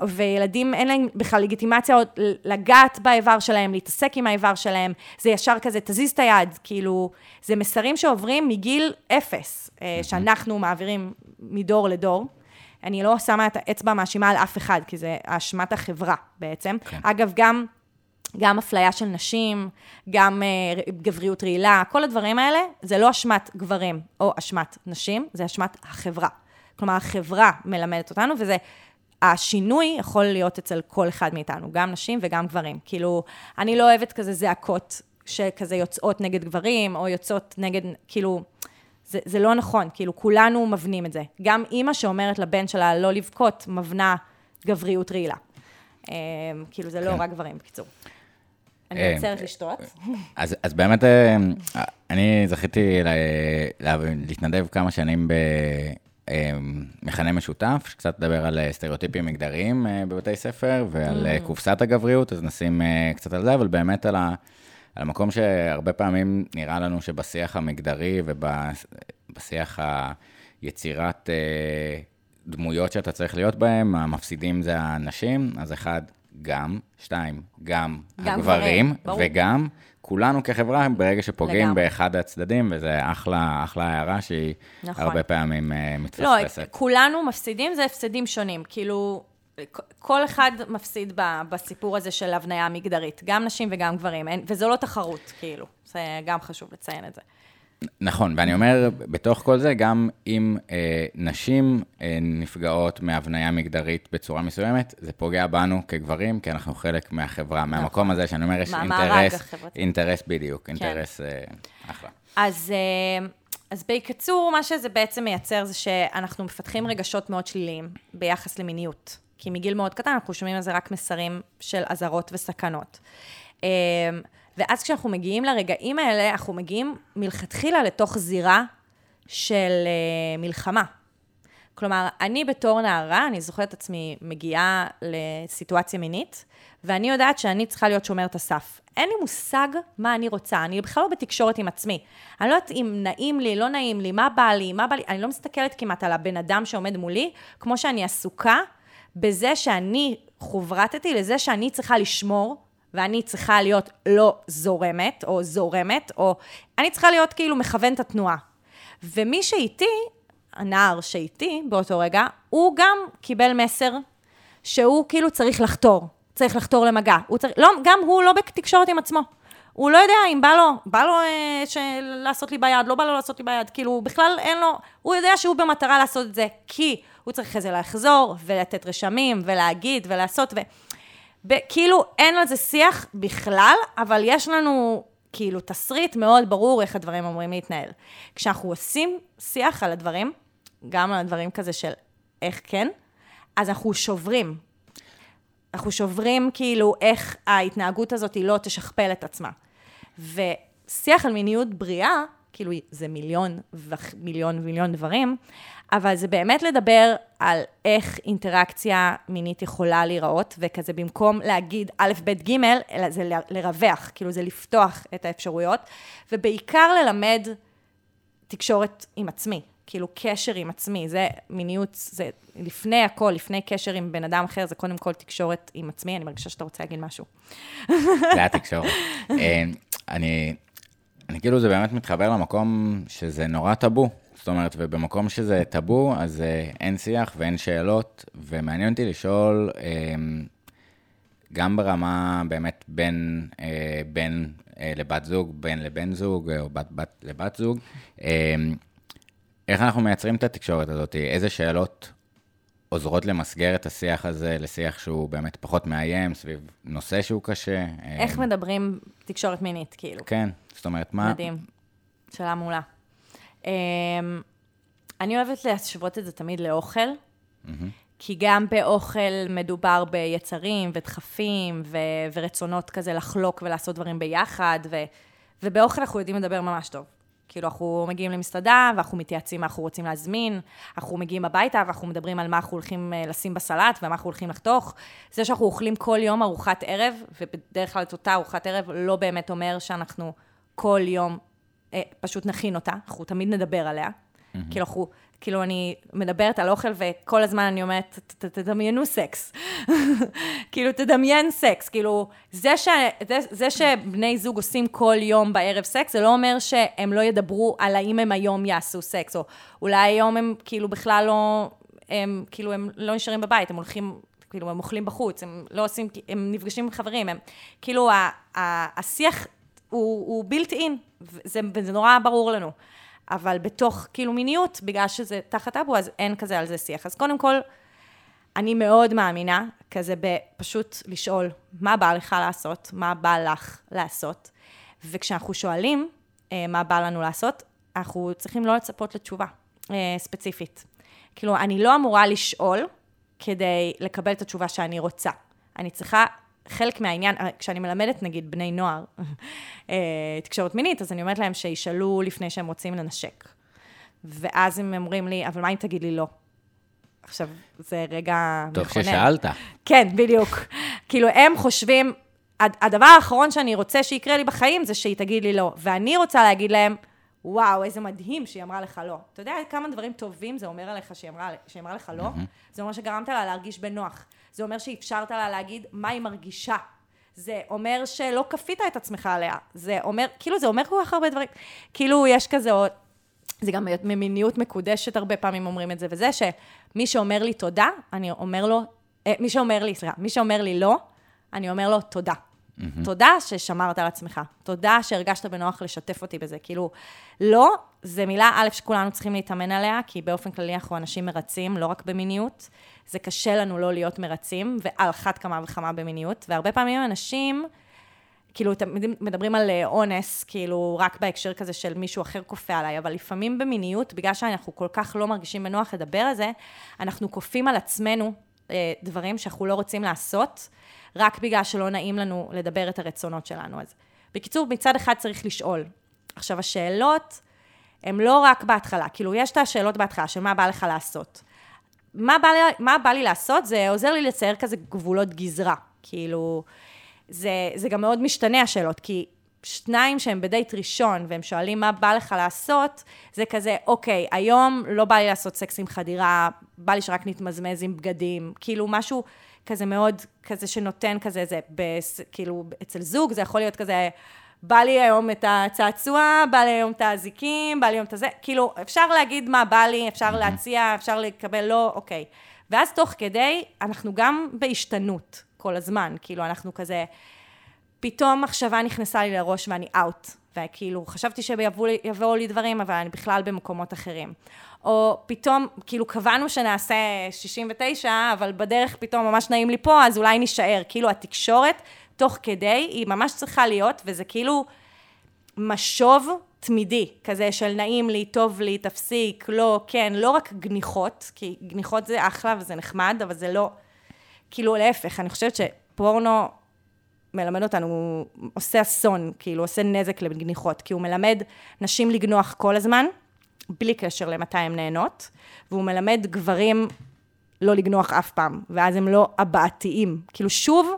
וילדים אין להם בכלל לגיטימציה עוד לגעת באיבר שלהם, להתעסק עם האיבר שלהם, זה ישר כזה, תזיז את היד, כאילו, זה מסרים שעוברים מגיל אפס, אה, שאנחנו מעבירים מדור לדור. אני לא שמה את האצבע המאשימה על אף אחד, כי זה אשמת החברה בעצם. כן. אגב, גם... גם אפליה של נשים, גם uh, גבריות רעילה, כל הדברים האלה, זה לא אשמת גברים או אשמת נשים, זה אשמת החברה. כלומר, החברה מלמדת אותנו, וזה, השינוי יכול להיות אצל כל אחד מאיתנו, גם נשים וגם גברים. כאילו, אני לא אוהבת כזה זעקות שכזה יוצאות נגד גברים, או יוצאות נגד, כאילו, זה, זה לא נכון, כאילו, כולנו מבנים את זה. גם אימא שאומרת לבן שלה לא לבכות, מבנה גבריות רעילה. Um, כאילו, זה לא כן. רק גברים, בקיצור. אני אה, עוצרת לשתות. אז, אז באמת, אה, אני זכיתי לה- להתנדב כמה שנים במכנה משותף, שקצת מדבר על אה, סטריאוטיפים מגדריים אה, בבתי ספר ועל אה, קופסת הגבריות, אז נשים אה, קצת על זה, אבל באמת על, ה, על המקום שהרבה פעמים נראה לנו שבשיח המגדרי ובשיח היצירת אה, דמויות שאתה צריך להיות בהם, המפסידים זה הנשים, אז אחד, גם, שתיים, גם, גם הגברים, גברים, ברור. וגם כולנו כחברה, ברגע שפוגעים לגמרי. באחד הצדדים, וזה אחלה, אחלה הערה שהיא נכון. הרבה פעמים אה, לא, מתפספסת. כולנו מפסידים, זה הפסדים שונים. כאילו, כל אחד מפסיד ב- בסיפור הזה של הבניה מגדרית, גם נשים וגם גברים, אין, וזו לא תחרות, כאילו. זה גם חשוב לציין את זה. נכון, ואני אומר, בתוך כל זה, גם אם אה, נשים אה, נפגעות מהבניה מגדרית בצורה מסוימת, זה פוגע בנו כגברים, כי אנחנו חלק מהחברה. נכון. מהמקום הזה שאני אומר, יש מהמארג אינטרס. אינטרס בדיוק, כן. אינטרס אה, אחלה. אז, אה, אז בקיצור, מה שזה בעצם מייצר זה שאנחנו מפתחים רגשות מאוד שליליים ביחס למיניות. כי מגיל מאוד קטן אנחנו שומעים על זה רק מסרים של אזהרות וסכנות. אה, ואז כשאנחנו מגיעים לרגעים האלה, אנחנו מגיעים מלכתחילה לתוך זירה של אה, מלחמה. כלומר, אני בתור נערה, אני זוכרת את עצמי מגיעה לסיטואציה מינית, ואני יודעת שאני צריכה להיות שומרת הסף. אין לי מושג מה אני רוצה, אני בכלל לא בתקשורת עם עצמי. אני לא יודעת אם נעים לי, לא נעים לי, מה בא לי, מה בא לי, אני לא מסתכלת כמעט על הבן אדם שעומד מולי, כמו שאני עסוקה בזה שאני חוברתתי לזה שאני צריכה לשמור, ואני צריכה להיות לא זורמת, או זורמת, או אני צריכה להיות כאילו מכוון את התנועה. ומי שאיתי, הנער שאיתי באותו רגע, הוא גם קיבל מסר שהוא כאילו צריך לחתור, צריך לחתור למגע. הוא צריך, לא, גם הוא לא בתקשורת עם עצמו. הוא לא יודע אם בא לו, בא לו אה. לעשות לי ביד, לא בא לו לעשות לי ביד, כאילו בכלל אין לו, הוא יודע שהוא במטרה לעשות את זה, כי הוא צריך אחרי זה לחזור ולתת רשמים ולהגיד ולעשות, ו... כאילו אין על זה שיח בכלל, אבל יש לנו כאילו תסריט מאוד ברור איך הדברים אמורים להתנהל. כשאנחנו עושים שיח על הדברים, גם על הדברים כזה של איך כן, אז אנחנו שוברים. אנחנו שוברים כאילו איך ההתנהגות הזאת היא לא תשכפל את עצמה. ושיח על מיניות בריאה, כאילו זה מיליון ומיליון ומיליון דברים, אבל זה באמת לדבר על איך אינטראקציה מינית יכולה להיראות, וכזה במקום להגיד א', ב', ג', אלא זה לרווח, כאילו זה לפתוח את האפשרויות, ובעיקר ללמד תקשורת עם עצמי, כאילו קשר עם עצמי, זה מיניות, זה לפני הכל, לפני קשר עם בן אדם אחר, זה קודם כל תקשורת עם עצמי, אני מרגישה שאתה רוצה להגיד משהו. (laughs) זה התקשורת. אה, אני, אני כאילו, זה באמת מתחבר למקום שזה נורא טאבו. זאת אומרת, ובמקום שזה טאבו, אז אה, אין שיח ואין שאלות, ומעניין אותי לשאול, אה, גם ברמה באמת בין, אה, בין אה, לבת זוג, בין לבן זוג, או בת, בת לבת זוג, אה, איך אנחנו מייצרים את התקשורת הזאת? איזה שאלות עוזרות למסגר את השיח הזה לשיח שהוא באמת פחות מאיים, סביב נושא שהוא קשה? איך מדברים תקשורת מינית, כאילו? כן, זאת אומרת, מה... מדהים. שאלה מעולה. Um, אני אוהבת להשוות את זה תמיד לאוכל, כי גם באוכל מדובר ביצרים ודחפים ו- ורצונות כזה לחלוק ולעשות דברים ביחד, ו- ובאוכל אנחנו יודעים לדבר ממש טוב. כאילו, אנחנו מגיעים למסעדה, ואנחנו מתייעצים מה אנחנו רוצים להזמין, אנחנו מגיעים הביתה, ואנחנו מדברים על מה אנחנו הולכים אה, לשים בסלט, ומה אנחנו הולכים לחתוך. זה שאנחנו אוכלים כל יום ארוחת ערב, ובדרך כלל את אותה ארוחת ערב, לא באמת אומר שאנחנו כל יום אה, פשוט נכין אותה, אנחנו תמיד נדבר עליה. כאילו, אנחנו, כאילו, אני מדברת על אוכל, וכל הזמן אני אומרת, "ת- ת- תדמיינו סקס. (laughs) כאילו, תדמיין סקס. כאילו, זה, ש, זה, זה שבני זוג עושים כל יום בערב סקס, זה לא אומר שהם לא ידברו על האם הם היום יעשו סקס, או אולי היום הם כאילו בכלל לא, הם כאילו, הם לא נשארים בבית, הם הולכים... כאילו, הם אוכלים בחוץ, הם לא עושים, הם נפגשים עם חברים, הם, כאילו, ה, ה, השיח הוא, הוא built in, וזה, וזה נורא ברור לנו. אבל בתוך כאילו מיניות, בגלל שזה תחת אבו, אז אין כזה על זה שיח. אז קודם כל, אני מאוד מאמינה כזה בפשוט לשאול, מה בא לך לעשות? מה בא לך לעשות? וכשאנחנו שואלים אה, מה בא לנו לעשות, אנחנו צריכים לא לצפות לתשובה אה, ספציפית. כאילו, אני לא אמורה לשאול כדי לקבל את התשובה שאני רוצה. אני צריכה, חלק מהעניין, אה, כשאני מלמדת נגיד בני נוער (laughs) אה, תקשורת מינית, אז אני אומרת להם שישאלו לפני שהם רוצים לנשק. ואז הם אומרים לי, אבל מה אם תגיד לי לא? עכשיו, זה רגע טוב מכונן. ששאלת. כן, בדיוק. (laughs) כאילו, הם חושבים, הד- הדבר האחרון שאני רוצה שיקרה לי בחיים זה שהיא תגיד לי לא. ואני רוצה להגיד להם, וואו, איזה מדהים שהיא אמרה לך לא. אתה יודע כמה דברים טובים זה אומר עליך שהיא אמרה, שהיא אמרה לך לא? זה אומר שגרמת לה להרגיש בנוח. זה אומר שאפשרת לה להגיד מה היא מרגישה. זה אומר שלא כפית את עצמך עליה. זה אומר, כאילו, זה אומר כל כך הרבה דברים. כאילו, יש כזה עוד... זה גם ממיניות מקודשת, הרבה פעמים אומרים את זה, וזה שמי שאומר לי תודה, אני אומר לו, אה, מי שאומר לי, סליחה, מי שאומר לי לא, אני אומר לו תודה. תודה ששמרת על עצמך, תודה שהרגשת בנוח לשתף אותי בזה. כאילו, לא, זה מילה א' שכולנו צריכים להתאמן עליה, כי באופן כללי אנחנו אנשים מרצים, לא רק במיניות. זה קשה לנו לא להיות מרצים, ועל אחת כמה וכמה במיניות. והרבה פעמים אנשים, כאילו, תמיד מדברים על אה, אונס, כאילו, רק בהקשר כזה של מישהו אחר כופה עליי, אבל לפעמים במיניות, בגלל שאנחנו כל כך לא מרגישים בנוח לדבר על זה, אנחנו כופים על עצמנו דברים שאנחנו לא רוצים לעשות, רק בגלל שלא נעים לנו לדבר את הרצונות שלנו. אז בקיצור, מצד אחד צריך לשאול. עכשיו, השאלות הן לא רק בהתחלה, כאילו, יש את השאלות בהתחלה של מה בא לך לעשות. מה בא, לי, מה בא לי לעשות? זה עוזר לי לצייר כזה גבולות גזרה. כאילו, זה, זה גם מאוד משתנה השאלות, כי שניים שהם בדייט ראשון, והם שואלים מה בא לך לעשות, זה כזה, אוקיי, היום לא בא לי לעשות סקס עם חדירה, בא לי שרק נתמזמז עם בגדים, כאילו משהו כזה מאוד, כזה שנותן כזה, זה, בס, כאילו, אצל זוג זה יכול להיות כזה, בא לי היום את הצעצוע, בא לי היום את האזיקים, בא לי היום את הזה, כאילו, אפשר להגיד מה בא לי, אפשר להציע, אפשר לקבל לא, אוקיי. ואז תוך כדי, אנחנו גם בהשתנות כל הזמן, כאילו, אנחנו כזה... פתאום מחשבה נכנסה לי לראש ואני אאוט. וכאילו, חשבתי שיבואו לי דברים, אבל אני בכלל במקומות אחרים. או פתאום, כאילו, קבענו שנעשה 69, אבל בדרך פתאום ממש נעים לי פה, אז אולי נישאר. כאילו, התקשורת, תוך כדי, היא ממש צריכה להיות, וזה כאילו משוב תמידי, כזה של נעים לי, טוב לי, תפסיק, לא, כן, לא רק גניחות, כי גניחות זה אחלה וזה נחמד, אבל זה לא, כאילו, להפך, אני חושבת שפורנו מלמד אותנו, הוא עושה אסון, כאילו, עושה נזק לגניחות, כי הוא מלמד נשים לגנוח כל הזמן, בלי קשר למתי הן נהנות, והוא מלמד גברים לא לגנוח אף פעם, ואז הם לא הבעתיים. כאילו, שוב,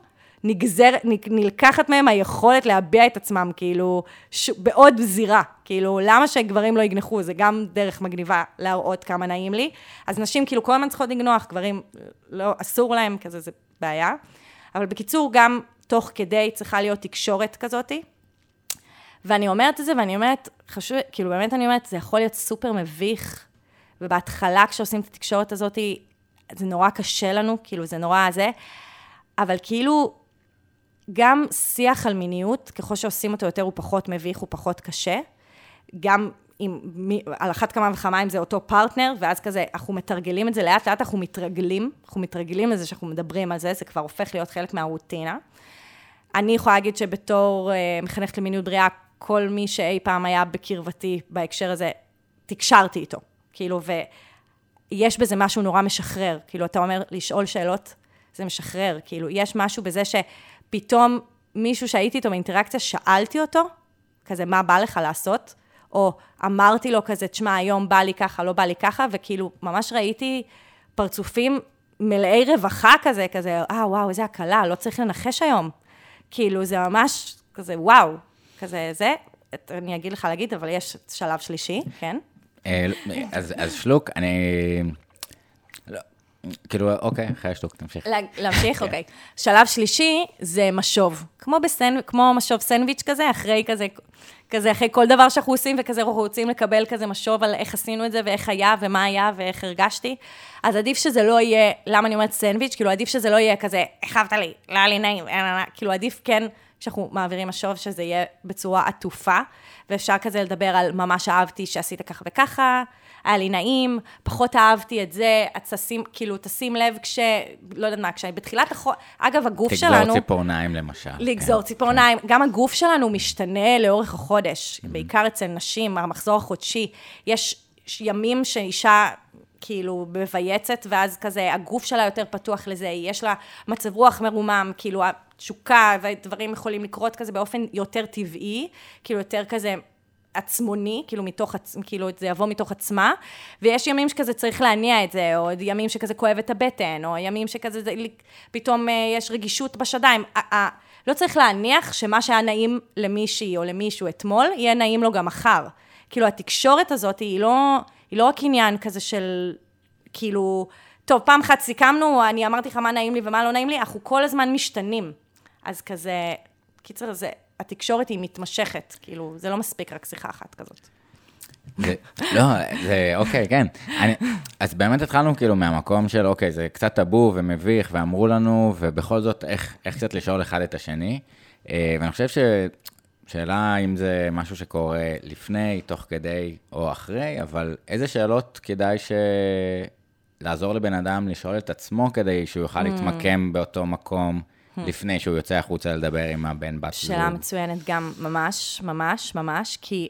נגזר, נלקחת מהם היכולת להביע את עצמם, כאילו, ש... בעוד זירה. כאילו, למה שגברים לא יגנחו? זה גם דרך מגניבה להראות כמה נעים לי. אז נשים, כאילו, כל הזמן צריכות לגנוח, גברים, לא, אסור להם, כזה, זה בעיה. אבל בקיצור, גם תוך כדי צריכה להיות תקשורת כזאתי. ואני אומרת את זה, ואני אומרת, חשוב, כאילו באמת אני אומרת, זה יכול להיות סופר מביך, ובהתחלה כשעושים את התקשורת הזאת, זה נורא קשה לנו, כאילו זה נורא זה, אבל כאילו, גם שיח על מיניות, ככל שעושים אותו יותר הוא פחות מביך, הוא פחות קשה. גם אם, על אחת כמה וכמה אם זה אותו פרטנר, ואז כזה, אנחנו מתרגלים את זה לאט לאט, אנחנו מתרגלים, אנחנו מתרגלים לזה שאנחנו מדברים על זה, זה כבר הופך להיות חלק מהרוטינה. אני יכולה להגיד שבתור uh, מחנכת למיניות בריאה, כל מי שאי פעם היה בקרבתי בהקשר הזה, תקשרתי איתו. כאילו, ויש בזה משהו נורא משחרר. כאילו, אתה אומר, לשאול שאלות, זה משחרר. כאילו, יש משהו בזה שפתאום מישהו שהייתי איתו באינטראקציה, שאלתי אותו, כזה, מה בא לך לעשות? או אמרתי לו כזה, תשמע, היום בא לי ככה, לא בא לי ככה, וכאילו, ממש ראיתי פרצופים מלאי רווחה כזה, כזה, אה, וואו, איזה הקלה, לא צריך לנחש היום. כאילו, זה ממש כזה, וואו, כזה זה. אני אגיד לך להגיד, אבל יש שלב שלישי, כן? אה, אז, אז שלוק, אני... לא, כאילו, אוקיי, אחרי השלוק, תמשיך. להמשיך? כן. אוקיי. שלב שלישי זה משוב. כמו, בסנ... כמו משוב סנדוויץ' כזה, אחרי כזה, כזה, אחרי כל דבר שאנחנו עושים, וכזה אנחנו רוצים לקבל כזה משוב על איך עשינו את זה, ואיך היה, ומה היה, ואיך הרגשתי. אז עדיף שזה לא יהיה, למה אני אומרת סנדוויץ'? כאילו, עדיף שזה לא יהיה כזה, החבת לי, לא היה לי נעים, כאילו, עדיף כן, כשאנחנו מעבירים משוב, שזה יהיה בצורה עטופה, ואפשר כזה לדבר על ממש אהבתי שעשית ככה וככה, היה לי נעים, פחות אהבתי את זה, את תשים, כאילו, תשים לב כש... לא יודעת מה, כשאני בתחילת החודש... אגב, הגוף תגזור שלנו... תגזור ציפורניים למשל. לגזור כן, ציפורניים. כן. גם הגוף שלנו משתנה לאורך החודש, mm-hmm. בעיקר אצל נשים, המחזור החודשי. יש ימים שאישה... כאילו, מבייצת, ואז כזה, הגוף שלה יותר פתוח לזה, יש לה מצב רוח מרומם, כאילו, התשוקה ודברים יכולים לקרות כזה באופן יותר טבעי, כאילו, יותר כזה עצמוני, כאילו מתוך, כאילו זה יבוא מתוך עצמה, ויש ימים שכזה צריך להניע את זה, או ימים שכזה כואב את הבטן, או ימים שכזה זה, פתאום אה, יש רגישות בשדיים. לא צריך להניח שמה שהיה נעים למישהי או למישהו אתמול, יהיה נעים לו גם מחר. כאילו, התקשורת הזאת היא לא, היא לא רק עניין כזה של, כאילו, טוב, פעם אחת סיכמנו, אני אמרתי לך מה נעים לי ומה לא נעים לי, אנחנו כל הזמן משתנים. אז כזה, קיצר, זה, התקשורת היא מתמשכת, כאילו, זה לא מספיק רק שיחה אחת כזאת. זה, לא, זה, אוקיי, כן. אני, אז באמת התחלנו כאילו מהמקום של, אוקיי, זה קצת טאבו ומביך, ואמרו לנו, ובכל זאת, איך, איך קצת לשאול אחד את השני. אה, ואני חושב ש... שאלה אם זה משהו שקורה לפני, תוך כדי או אחרי, אבל איזה שאלות כדאי ש... לעזור לבן אדם לשאול את עצמו כדי שהוא יוכל להתמקם באותו מקום לפני שהוא יוצא החוצה לדבר עם הבן בת זוג. שאלה מצוינת גם, ממש, ממש, ממש, כי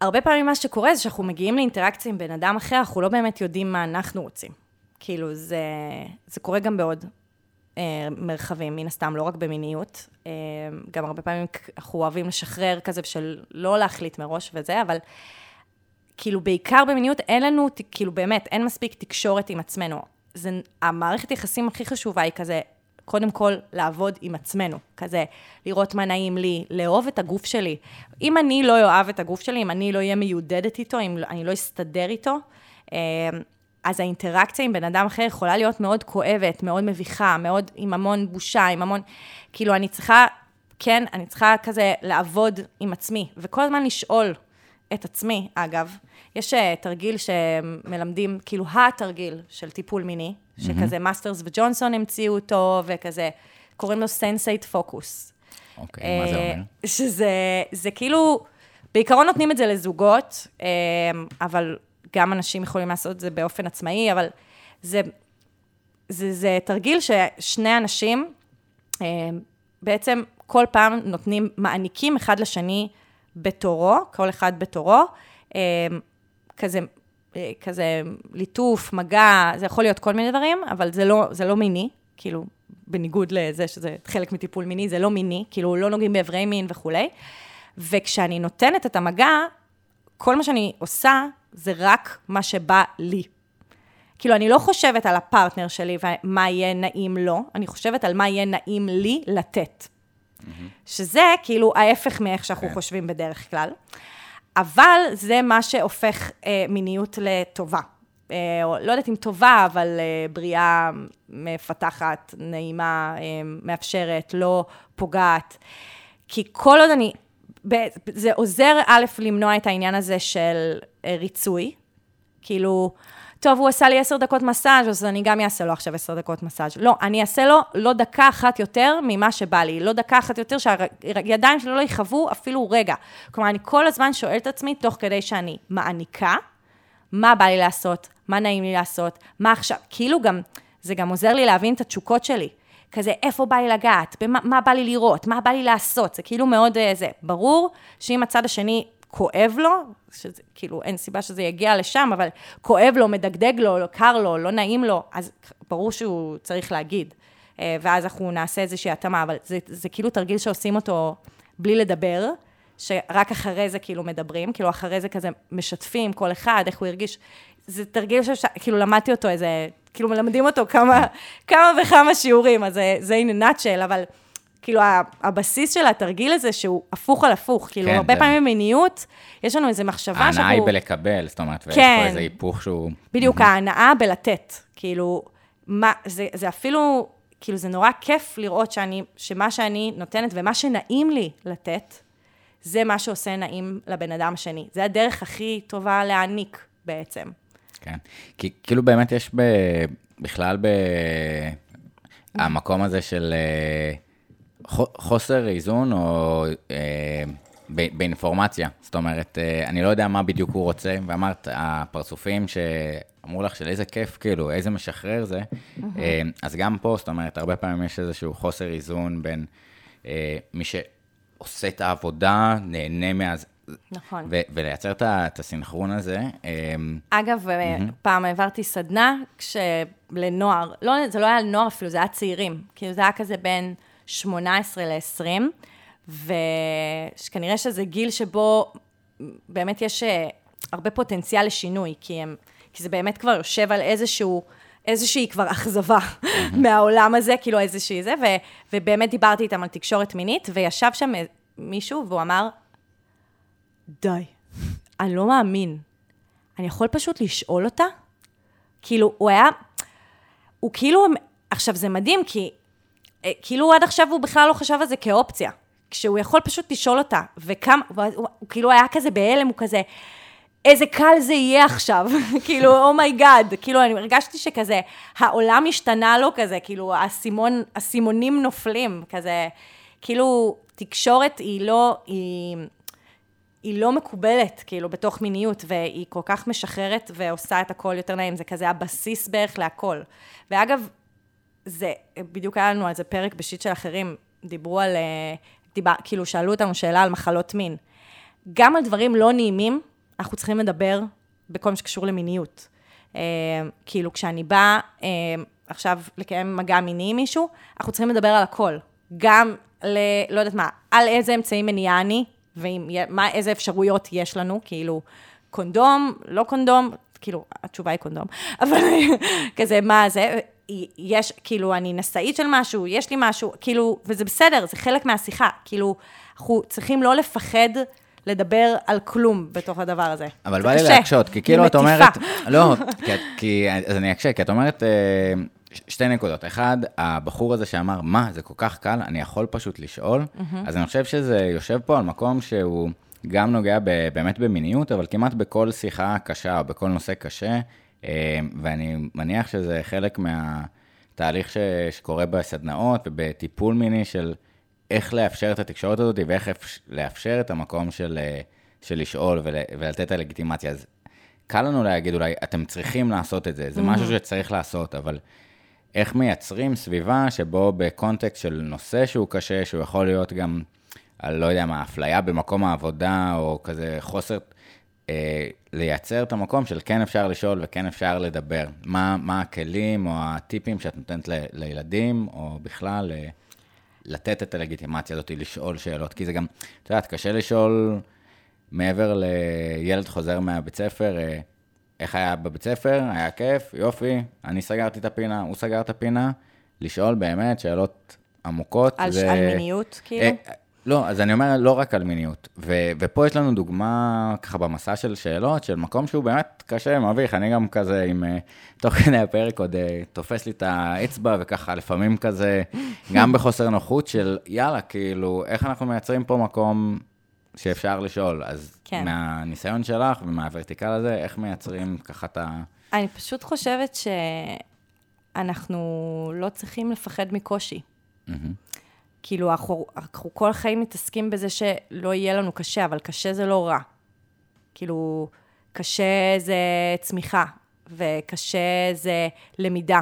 הרבה פעמים מה שקורה זה שאנחנו מגיעים לאינטראקציה עם בן אדם אחר, אנחנו לא באמת יודעים מה אנחנו רוצים. כאילו, זה, זה קורה גם בעוד אה, מרחבים, מן הסתם, לא רק במיניות. אה, גם הרבה פעמים אנחנו אוהבים לשחרר כזה של לא להחליט מראש וזה, אבל כאילו, בעיקר במיניות אין לנו, כאילו, באמת, אין מספיק תקשורת עם עצמנו. זה, המערכת יחסים הכי חשובה היא כזה, קודם כל, לעבוד עם עצמנו. כזה, לראות מה נעים לי, לאהוב את הגוף שלי. אם אני לא אוהב את הגוף שלי, אם אני לא אהיה מיודדת איתו, אם אני לא אסתדר איתו, אה, אז האינטראקציה עם בן אדם אחר יכולה להיות מאוד כואבת, מאוד מביכה, מאוד עם המון בושה, עם המון... כאילו, אני צריכה, כן, אני צריכה כזה לעבוד עם עצמי, וכל הזמן לשאול את עצמי, אגב. יש uh, תרגיל שמלמדים, כאילו התרגיל של טיפול מיני. שכזה מאסטרס וג'ונסון המציאו אותו, וכזה, קוראים לו sensate focus. אוקיי, מה זה אומר? שזה זה כאילו, בעיקרון נותנים את זה לזוגות, uh, אבל גם אנשים יכולים לעשות את זה באופן עצמאי, אבל זה, זה, זה תרגיל ששני אנשים בעצם כל פעם נותנים, מעניקים אחד לשני בתורו, כל אחד בתורו, כזה, כזה ליטוף, מגע, זה יכול להיות כל מיני דברים, אבל זה לא, זה לא מיני, כאילו, בניגוד לזה שזה חלק מטיפול מיני, זה לא מיני, כאילו, לא נוגעים באיברי מין וכולי. וכשאני נותנת את המגע, כל מה שאני עושה זה רק מה שבא לי. כאילו, אני לא חושבת על הפרטנר שלי ומה יהיה נעים לו, אני חושבת על מה יהיה נעים לי לתת. Mm-hmm. שזה כאילו ההפך מאיך שאנחנו okay. כן. חושבים בדרך כלל. אבל זה מה שהופך אה, מיניות לטובה. אה, לא יודעת אם טובה, אבל אה, בריאה מפתחת, נעימה, אה, מאפשרת, לא פוגעת. כי כל עוד אני... זה עוזר, א', למנוע את העניין הזה של אה, ריצוי. כאילו, טוב, הוא עשה לי עשר דקות מסאז', אז אני גם אעשה לו עכשיו עשר דקות מסאז'. לא, אני אעשה לו לא דקה אחת יותר ממה שבא לי, לא דקה אחת יותר שהידיים שלו לא יכאבו אפילו רגע. כלומר, אני כל הזמן שואלת את עצמי, תוך כדי שאני מעניקה, מה בא לי לעשות, מה נעים לי לעשות, מה עכשיו, כאילו גם, זה גם עוזר לי להבין את התשוקות שלי. כזה, איפה בא לי לגעת, במה, מה בא לי לראות, מה בא לי לעשות, זה כאילו מאוד, אה, זה, ברור שאם הצד השני כואב לו, שזה, כאילו, אין סיבה שזה יגיע לשם, אבל כואב לו, מדגדג לו, לא קר לו, לא נעים לו, אז ברור שהוא צריך להגיד. אה, ואז אנחנו נעשה איזושהי התאמה, אבל זה, זה כאילו תרגיל שעושים אותו בלי לדבר, שרק אחרי זה כאילו מדברים, כאילו אחרי זה כזה משתפים כל אחד, איך הוא הרגיש. זה תרגיל שכאילו למדתי אותו איזה, כאילו מלמדים אותו כמה, כמה וכמה שיעורים, אז זה, זה in a nutshell, אבל... כאילו, הבסיס של התרגיל הזה, שהוא הפוך על הפוך. כאילו, כן, הרבה זה... פעמים במיניות, יש לנו איזו מחשבה שאנחנו... ההנאה היא בלקבל, זאת אומרת, ויש כן. פה איזה היפוך שהוא... בדיוק, ההנאה בלתת. כאילו, מה, זה, זה אפילו, כאילו, זה נורא כיף לראות שאני, שמה שאני נותנת ומה שנעים לי לתת, זה מה שעושה נעים לבן אדם השני. זה הדרך הכי טובה להעניק בעצם. כן, כי כאילו באמת יש ב, בכלל ב... המקום הזה של... Uh, חוסר איזון או אה, באינפורמציה. זאת אומרת, אה, אני לא יודע מה בדיוק הוא רוצה, ואמרת, הפרצופים שאמרו לך של איזה כיף, כאילו, איזה משחרר זה, אה, אז גם פה, זאת אומרת, הרבה פעמים יש איזשהו חוסר איזון בין אה, מי שעושה את העבודה, נהנה מה... נכון. ו- ולייצר את, את הסינכרון הזה. אה, אגב, mm-hmm. פעם העברתי סדנה כשלנוער, לא, זה לא היה לנוער אפילו, זה היה צעירים. כאילו, זה היה כזה בין... 18 ל-20, וכנראה שזה גיל שבו באמת יש אה, הרבה פוטנציאל לשינוי, כי, הם, כי זה באמת כבר יושב על איזשהו... איזושהי כבר אכזבה (laughs) מהעולם הזה, כאילו איזושהי זה, ו, ובאמת דיברתי איתם על תקשורת מינית, וישב שם מישהו והוא אמר, די, אני לא מאמין. אני יכול פשוט לשאול אותה? כאילו, הוא היה, הוא כאילו, עכשיו זה מדהים, כי אה, כאילו עד עכשיו הוא בכלל לא חשב על זה כאופציה. כשהוא יכול פשוט לשאול אותה, וכמה, הוא, הוא כאילו היה כזה בהלם, הוא כזה, איזה קל זה יהיה עכשיו, (laughs) כאילו, oh my God, כאילו, אני הרגשתי שכזה, העולם השתנה לו כזה, כאילו, האסימון, האסימונים נופלים, כזה, כאילו, תקשורת היא לא, היא, היא לא מקובלת, כאילו, בתוך מיניות, והיא כל כך משחררת ועושה את הכל יותר נעים, זה כזה הבסיס בערך להכל. ואגב, זה, בדיוק היה לנו על זה פרק בשיט של אחרים, דיברו על, אה, דיבר, כאילו, שאלו אותנו שאלה על מחלות מין. גם על דברים לא נעימים, אנחנו צריכים לדבר בכל מה שקשור למיניות. Uh, כאילו, כשאני באה uh, עכשיו לקיים מגע מיני עם מישהו, אנחנו צריכים לדבר על הכל. גם ל... לא יודעת מה, על איזה אמצעים מניעה אני, ואיזה אפשרויות יש לנו, כאילו, קונדום, לא קונדום, כאילו, התשובה היא קונדום, (laughs) אבל כזה, מה זה, יש, כאילו, אני נשאית של משהו, יש לי משהו, כאילו, וזה בסדר, זה חלק מהשיחה, כאילו, אנחנו צריכים לא לפחד לדבר על כלום בתוך הדבר הזה. אבל בא לי להקשות, כי כאילו את אומרת... לא, כי, כי, אז אני אקשה, כי את אומרת אה, שתי נקודות. אחד, הבחור הזה שאמר, מה, זה כל כך קל, אני יכול פשוט לשאול, אז אני חושב שזה יושב פה על מקום שהוא גם נוגע ב, באמת במיניות, אבל כמעט בכל שיחה קשה או בכל נושא קשה, ואני מניח שזה חלק מהתהליך ש, שקורה בסדנאות ובטיפול מיני של... איך לאפשר את התקשורת הזאת ואיך לאפשר את המקום של, אה, של לשאול ול, ולתת את הלגיטימציה. אז קל לנו להגיד אולי, אתם צריכים לעשות את זה, זה משהו mm-hmm. שצריך לעשות, אבל איך מייצרים סביבה שבו בקונטקסט של נושא שהוא קשה, שהוא יכול להיות גם, על לא יודע מה, אפליה במקום העבודה, או כזה חוסר, לייצר את המקום של כן אפשר לשאול וכן אפשר לדבר. מה, מה הכלים או הטיפים שאת נותנת ל, לילדים, או בכלל... אה, לתת את הלגיטימציה הזאת, לשאול שאלות, כי זה גם, את יודעת, קשה לשאול מעבר לילד חוזר מהבית ספר, אה, איך היה בבית ספר, היה כיף, יופי, אני סגרתי את הפינה, הוא סגר את הפינה, לשאול באמת שאלות עמוקות. על, זה... על מיניות, כאילו? אה, לא, אז אני אומר, לא רק על מיניות. ו- ופה יש לנו דוגמה, ככה, במסע של שאלות, של מקום שהוא באמת קשה, מביך. אני גם כזה, עם, uh, תוך כדי הפרק עוד uh, תופס לי את האצבע, וככה, לפעמים כזה, גם בחוסר נוחות של, יאללה, כאילו, איך אנחנו מייצרים פה מקום שאפשר לשאול? אז כן. מהניסיון שלך ומהוורטיקל הזה, איך מייצרים ככה את ה... אני פשוט חושבת שאנחנו לא צריכים לפחד מקושי. Mm-hmm. כאילו, אנחנו, אנחנו כל החיים מתעסקים בזה שלא יהיה לנו קשה, אבל קשה זה לא רע. כאילו, קשה זה צמיחה, וקשה זה למידה,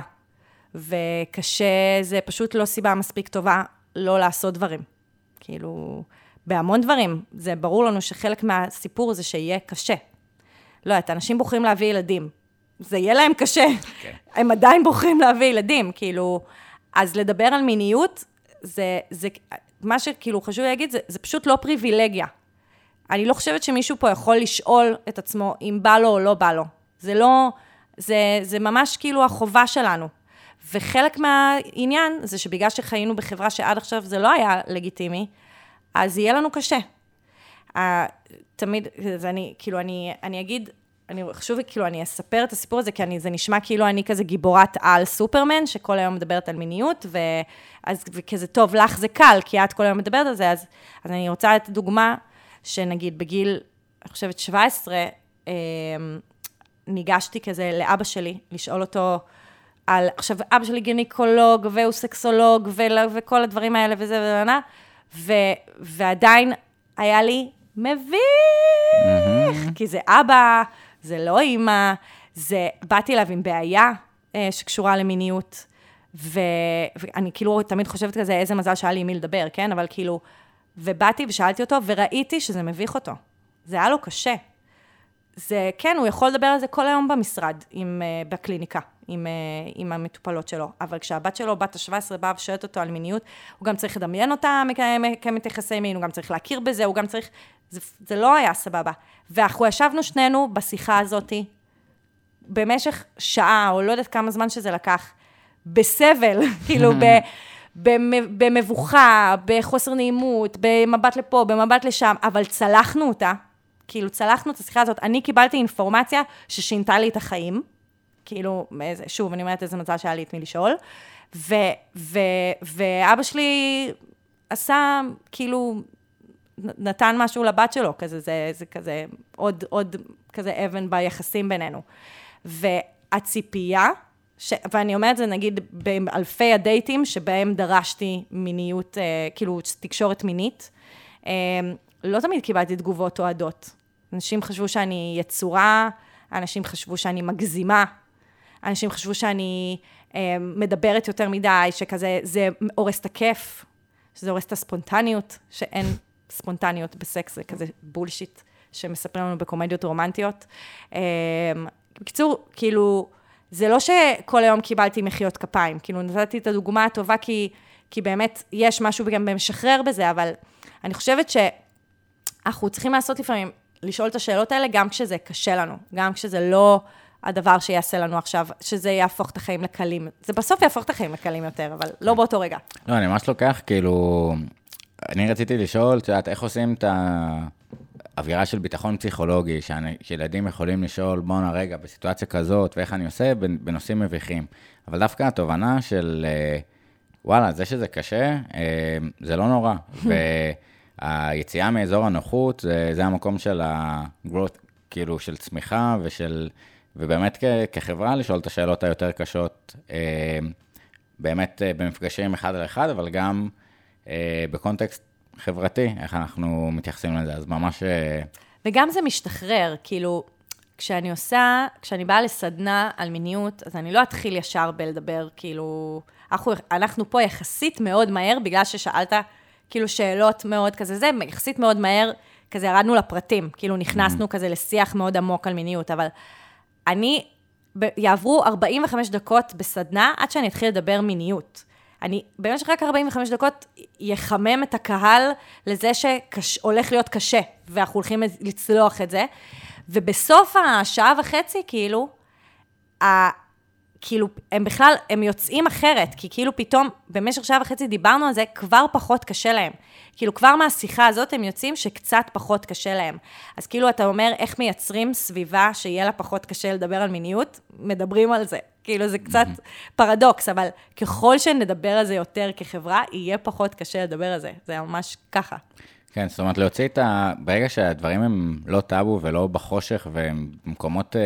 וקשה זה פשוט לא סיבה מספיק טובה לא לעשות דברים. כאילו, בהמון דברים, זה ברור לנו שחלק מהסיפור זה שיהיה קשה. לא יודעת, אנשים בוחרים להביא ילדים. זה יהיה להם קשה. Okay. כן. הם עדיין בוחרים להביא ילדים, כאילו... אז לדבר על מיניות זה, זה, מה שכאילו חשוב להגיד, זה, זה פשוט לא פריבילגיה. אני לא חושבת שמישהו פה יכול לשאול את עצמו אם בא לו או לא בא לו. זה לא, זה, זה ממש כאילו החובה שלנו. וחלק מהעניין זה שבגלל שחיינו בחברה שעד עכשיו זה לא היה לגיטימי, אז יהיה לנו קשה. תמיד, אז אני, כאילו, אני, אני אגיד, אני חשוב, כאילו, אני אספר את הסיפור הזה, כי אני, זה נשמע כאילו אני כזה גיבורת על סופרמן, שכל היום מדברת על מיניות, ואז וכזה, טוב, לך זה קל, כי את כל היום מדברת על זה, אז, אז אני רוצה לתת דוגמה, שנגיד בגיל, אני חושבת, 17, אה, ניגשתי כזה לאבא שלי, לשאול אותו על, עכשיו, אבא שלי גינקולוג, והוא סקסולוג, ו, וכל הדברים האלה וזה וזה, ו, ועדיין היה לי מביך, mm-hmm. כי זה אבא, זה לא אימא, זה, באתי אליו עם בעיה אה, שקשורה למיניות, ו, ואני כאילו תמיד חושבת כזה, איזה מזל שהיה לי עם מי לדבר, כן? אבל כאילו, ובאתי ושאלתי אותו, וראיתי שזה מביך אותו. זה היה לו קשה. זה, כן, הוא יכול לדבר על זה כל היום במשרד, עם, uh, בקליניקה, עם, uh, עם המטופלות שלו. אבל כשהבת שלו, בת ה-17, באה ושואלת אותו על מיניות, הוא גם צריך לדמיין אותה מקיימת יחסי מין, הוא גם צריך להכיר בזה, הוא גם צריך... זה, זה לא היה סבבה. ואנחנו ישבנו שנינו בשיחה הזאתי, במשך שעה, או לא יודעת כמה זמן שזה לקח, בסבל, (laughs) כאילו, (laughs) ב... במבוכה, בחוסר נעימות, במבט לפה, במבט לשם, אבל צלחנו אותה, כאילו צלחנו את השיחה הזאת. אני קיבלתי אינפורמציה ששינתה לי את החיים, כאילו, שוב, אני אומרת איזה מזל שהיה לי את מי לשאול, ו, ו, ואבא שלי עשה, כאילו, נתן משהו לבת שלו, כזה, זה, זה כזה עוד, עוד כזה אבן ביחסים בינינו. והציפייה, ש... ואני אומרת זה נגיד באלפי הדייטים שבהם דרשתי מיניות, אה, כאילו תקשורת מינית, אה, לא תמיד קיבלתי תגובות אוהדות. אנשים חשבו שאני יצורה, אנשים חשבו שאני מגזימה, אנשים חשבו שאני אה, מדברת יותר מדי, שכזה, זה הורס את הכיף, שזה הורס את הספונטניות, שאין ספונטניות בסקס, זה כזה בולשיט שמספרים לנו בקומדיות רומנטיות. אה, בקיצור, כאילו, זה לא שכל היום קיבלתי מחיאות כפיים, כאילו נתתי את הדוגמה הטובה כי, כי באמת יש משהו גם במשחרר בזה, אבל אני חושבת שאנחנו צריכים לעשות לפעמים, לשאול את השאלות האלה גם כשזה קשה לנו, גם כשזה לא הדבר שיעשה לנו עכשיו, שזה יהפוך את החיים לקלים. זה בסוף יהפוך את החיים לקלים יותר, אבל לא באותו רגע. לא, אני ממש לוקח, כאילו, אני רציתי לשאול, את יודעת, איך עושים את האווירה של ביטחון פסיכולוגי, שאני, שילדים יכולים לשאול, בואנה רגע, בסיטואציה כזאת, ואיך אני עושה, בנושאים מביכים. אבל דווקא התובנה של, אה, וואלה, זה שזה קשה, אה, זה לא נורא. (laughs) והיציאה מאזור הנוחות, זה, זה המקום של ה-growth, כאילו, של צמיחה ושל... ובאמת כ- כחברה לשאול את השאלות היותר קשות, אה, באמת במפגשים אחד על אחד, אבל גם בקונטקסט חברתי, איך אנחנו מתייחסים לזה, אז ממש... אה... וגם זה משתחרר, כאילו, כשאני עושה, כשאני באה לסדנה על מיניות, אז אני לא אתחיל ישר בלדבר, כאילו, אנחנו, אנחנו פה יחסית מאוד מהר, בגלל ששאלת, כאילו, שאלות מאוד כזה, זה יחסית מאוד מהר, כזה ירדנו לפרטים, כאילו, נכנסנו mm-hmm. כזה לשיח מאוד עמוק על מיניות, אבל אני, יעברו 45 דקות בסדנה עד שאני אתחיל לדבר מיניות. אני במשך רק 45 דקות יחמם את הקהל לזה שהולך להיות קשה, ואנחנו הולכים לצלוח את זה. ובסוף השעה וחצי, כאילו. כאילו, הם בכלל, הם יוצאים אחרת, כי כאילו פתאום, במשך שעה וחצי דיברנו על זה, כבר פחות קשה להם. כאילו, כבר מהשיחה הזאת הם יוצאים שקצת פחות קשה להם. אז כאילו, אתה אומר, איך מייצרים סביבה שיהיה לה פחות קשה לדבר על מיניות? מדברים על זה. כאילו, זה קצת פרדוקס, אבל ככל שנדבר על זה יותר כחברה, יהיה פחות קשה לדבר על זה. זה ממש ככה. כן, זאת אומרת, להוציא את ה... ברגע שהדברים הם לא טאבו ולא בחושך, והם במקומות uh,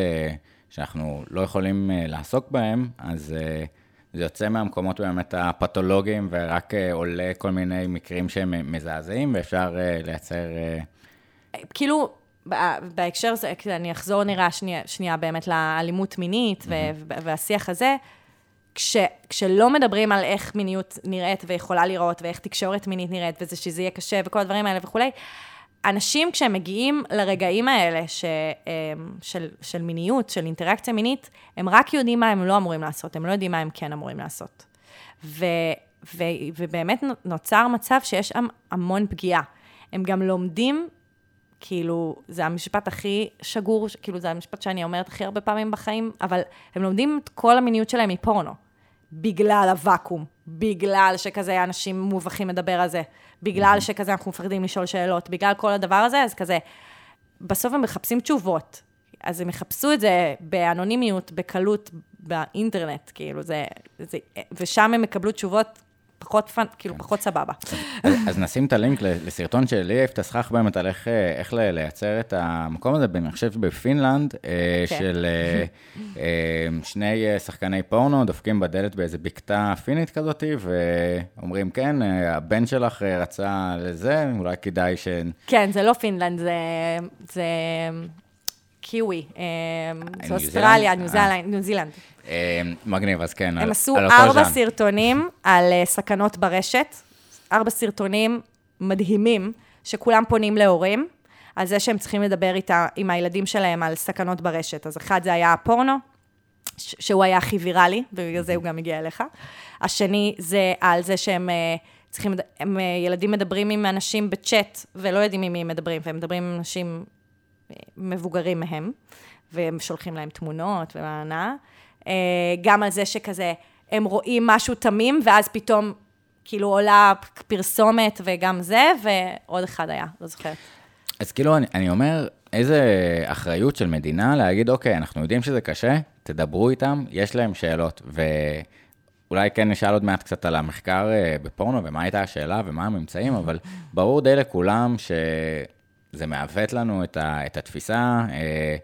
שאנחנו לא יכולים uh, לעסוק בהם, אז uh, זה יוצא מהמקומות באמת הפתולוגיים, ורק uh, עולה כל מיני מקרים שהם מזעזעים, ואפשר לייצר... כאילו, בהקשר הזה, אני אחזור נראה שנייה, שנייה באמת לאלימות מינית mm-hmm. והשיח הזה, כש, כשלא מדברים על איך מיניות נראית ויכולה לראות, ואיך תקשורת מינית נראית, וזה שזה יהיה קשה, וכל הדברים האלה וכולי, אנשים כשהם מגיעים לרגעים האלה ש, אמ, של, של מיניות, של אינטראקציה מינית, הם רק יודעים מה הם לא אמורים לעשות, הם לא יודעים מה הם כן אמורים לעשות. ו, ו, ובאמת נוצר מצב שיש שם המון פגיעה. הם גם לומדים כאילו, זה המשפט הכי שגור, כאילו, זה המשפט שאני אומרת הכי הרבה פעמים בחיים, אבל הם לומדים את כל המיניות שלהם מפורנו, בגלל הוואקום, בגלל שכזה אנשים מובכים לדבר על זה, בגלל שכזה אנחנו מפחדים לשאול שאלות, בגלל כל הדבר הזה, אז כזה, בסוף הם מחפשים תשובות. אז הם יחפשו את זה באנונימיות, בקלות, באינטרנט, כאילו, זה, זה, ושם הם יקבלו תשובות פחות fun, כאילו, כן. פחות סבבה. אז, נשים את הלינק לסרטון שלי העיף את הסכך באמת על איך, איך לייצר את המקום הזה, אני חושב בפינלנד, אה, כן. של אה, (laughs) אה, שני שחקני פורנו דופקים בדלת באיזה בקתה פינית כזאת, ואומרים, כן, הבן שלך רצה לזה, אולי כדאי ש... כן, זה לא פינלנד, זה... קיווי, זה אוסטרליה, ניו זילנד. אמ, מגניב, אז כן, הם עשו ארבע סרטונים על סכנות ברשת, ארבע סרטונים מדהימים, שכולם פונים להורים, על זה שהם צריכים לדבר איתה, עם הילדים שלהם על סכנות ברשת. אז אחד זה היה הפורנו, שהוא היה הכי ויראלי, ובגלל זה הוא גם הגיע אליך. השני זה על זה שהם צריכים, הם, ילדים מדברים עם אנשים בצ'אט, ולא יודעים עם מי הם מדברים, והם מדברים עם אנשים מבוגרים מהם, והם שולחים להם תמונות והנאה. אה, גם על זה שכזה, הם רואים משהו תמים, ואז פתאום כאילו עולה פרסומת וגם זה, ועוד אחד היה, לא זוכרת. אז כאילו, אני, אני אומר, איזה אחריות של מדינה להגיד, אוקיי, אנחנו יודעים שזה קשה, תדברו איתם, יש להם שאלות, אולי כן נשאל עוד מעט קצת על המחקר אה, בפורנו, ומה הייתה השאלה ומה הממצאים, אבל ברור די לכולם שזה מעוות לנו את, ה, את התפיסה, אה,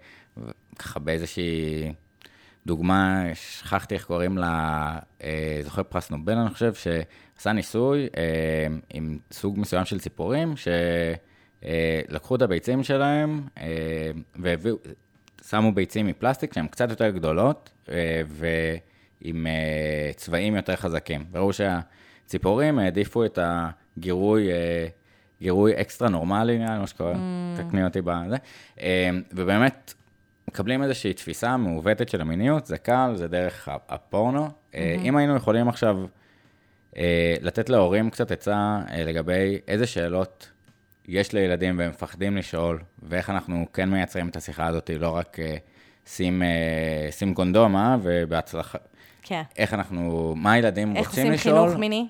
ככה באיזושהי דוגמה, שכחתי איך קוראים לה, אה, זוכר פרס נובל, אני חושב, שעשה ניסוי עם סוג מסוים של ציפורים, שלקחו את הביצים שלהם והביאו... שמו ביצים מפלסטיק שהן קצת יותר גדולות, ו... עם uh, צבעים יותר חזקים. ראו שהציפורים העדיפו את הגירוי, גירוי אקסטרה נורמלי, נראה לי מה שקורה, mm. תקני אותי בזה. Uh, ובאמת, מקבלים איזושהי תפיסה מעוותת של המיניות, זה קל, זה דרך הפורנו. Mm-hmm. Uh, אם היינו יכולים עכשיו uh, לתת להורים קצת עצה uh, לגבי איזה שאלות יש לילדים והם מפחדים לשאול, ואיך אנחנו כן מייצרים את השיחה הזאת, לא רק שים, שים קונדום, אה? ובהצלחה, כן. איך אנחנו, מה הילדים רוצים לשאול. איך עושים חינוך מיני?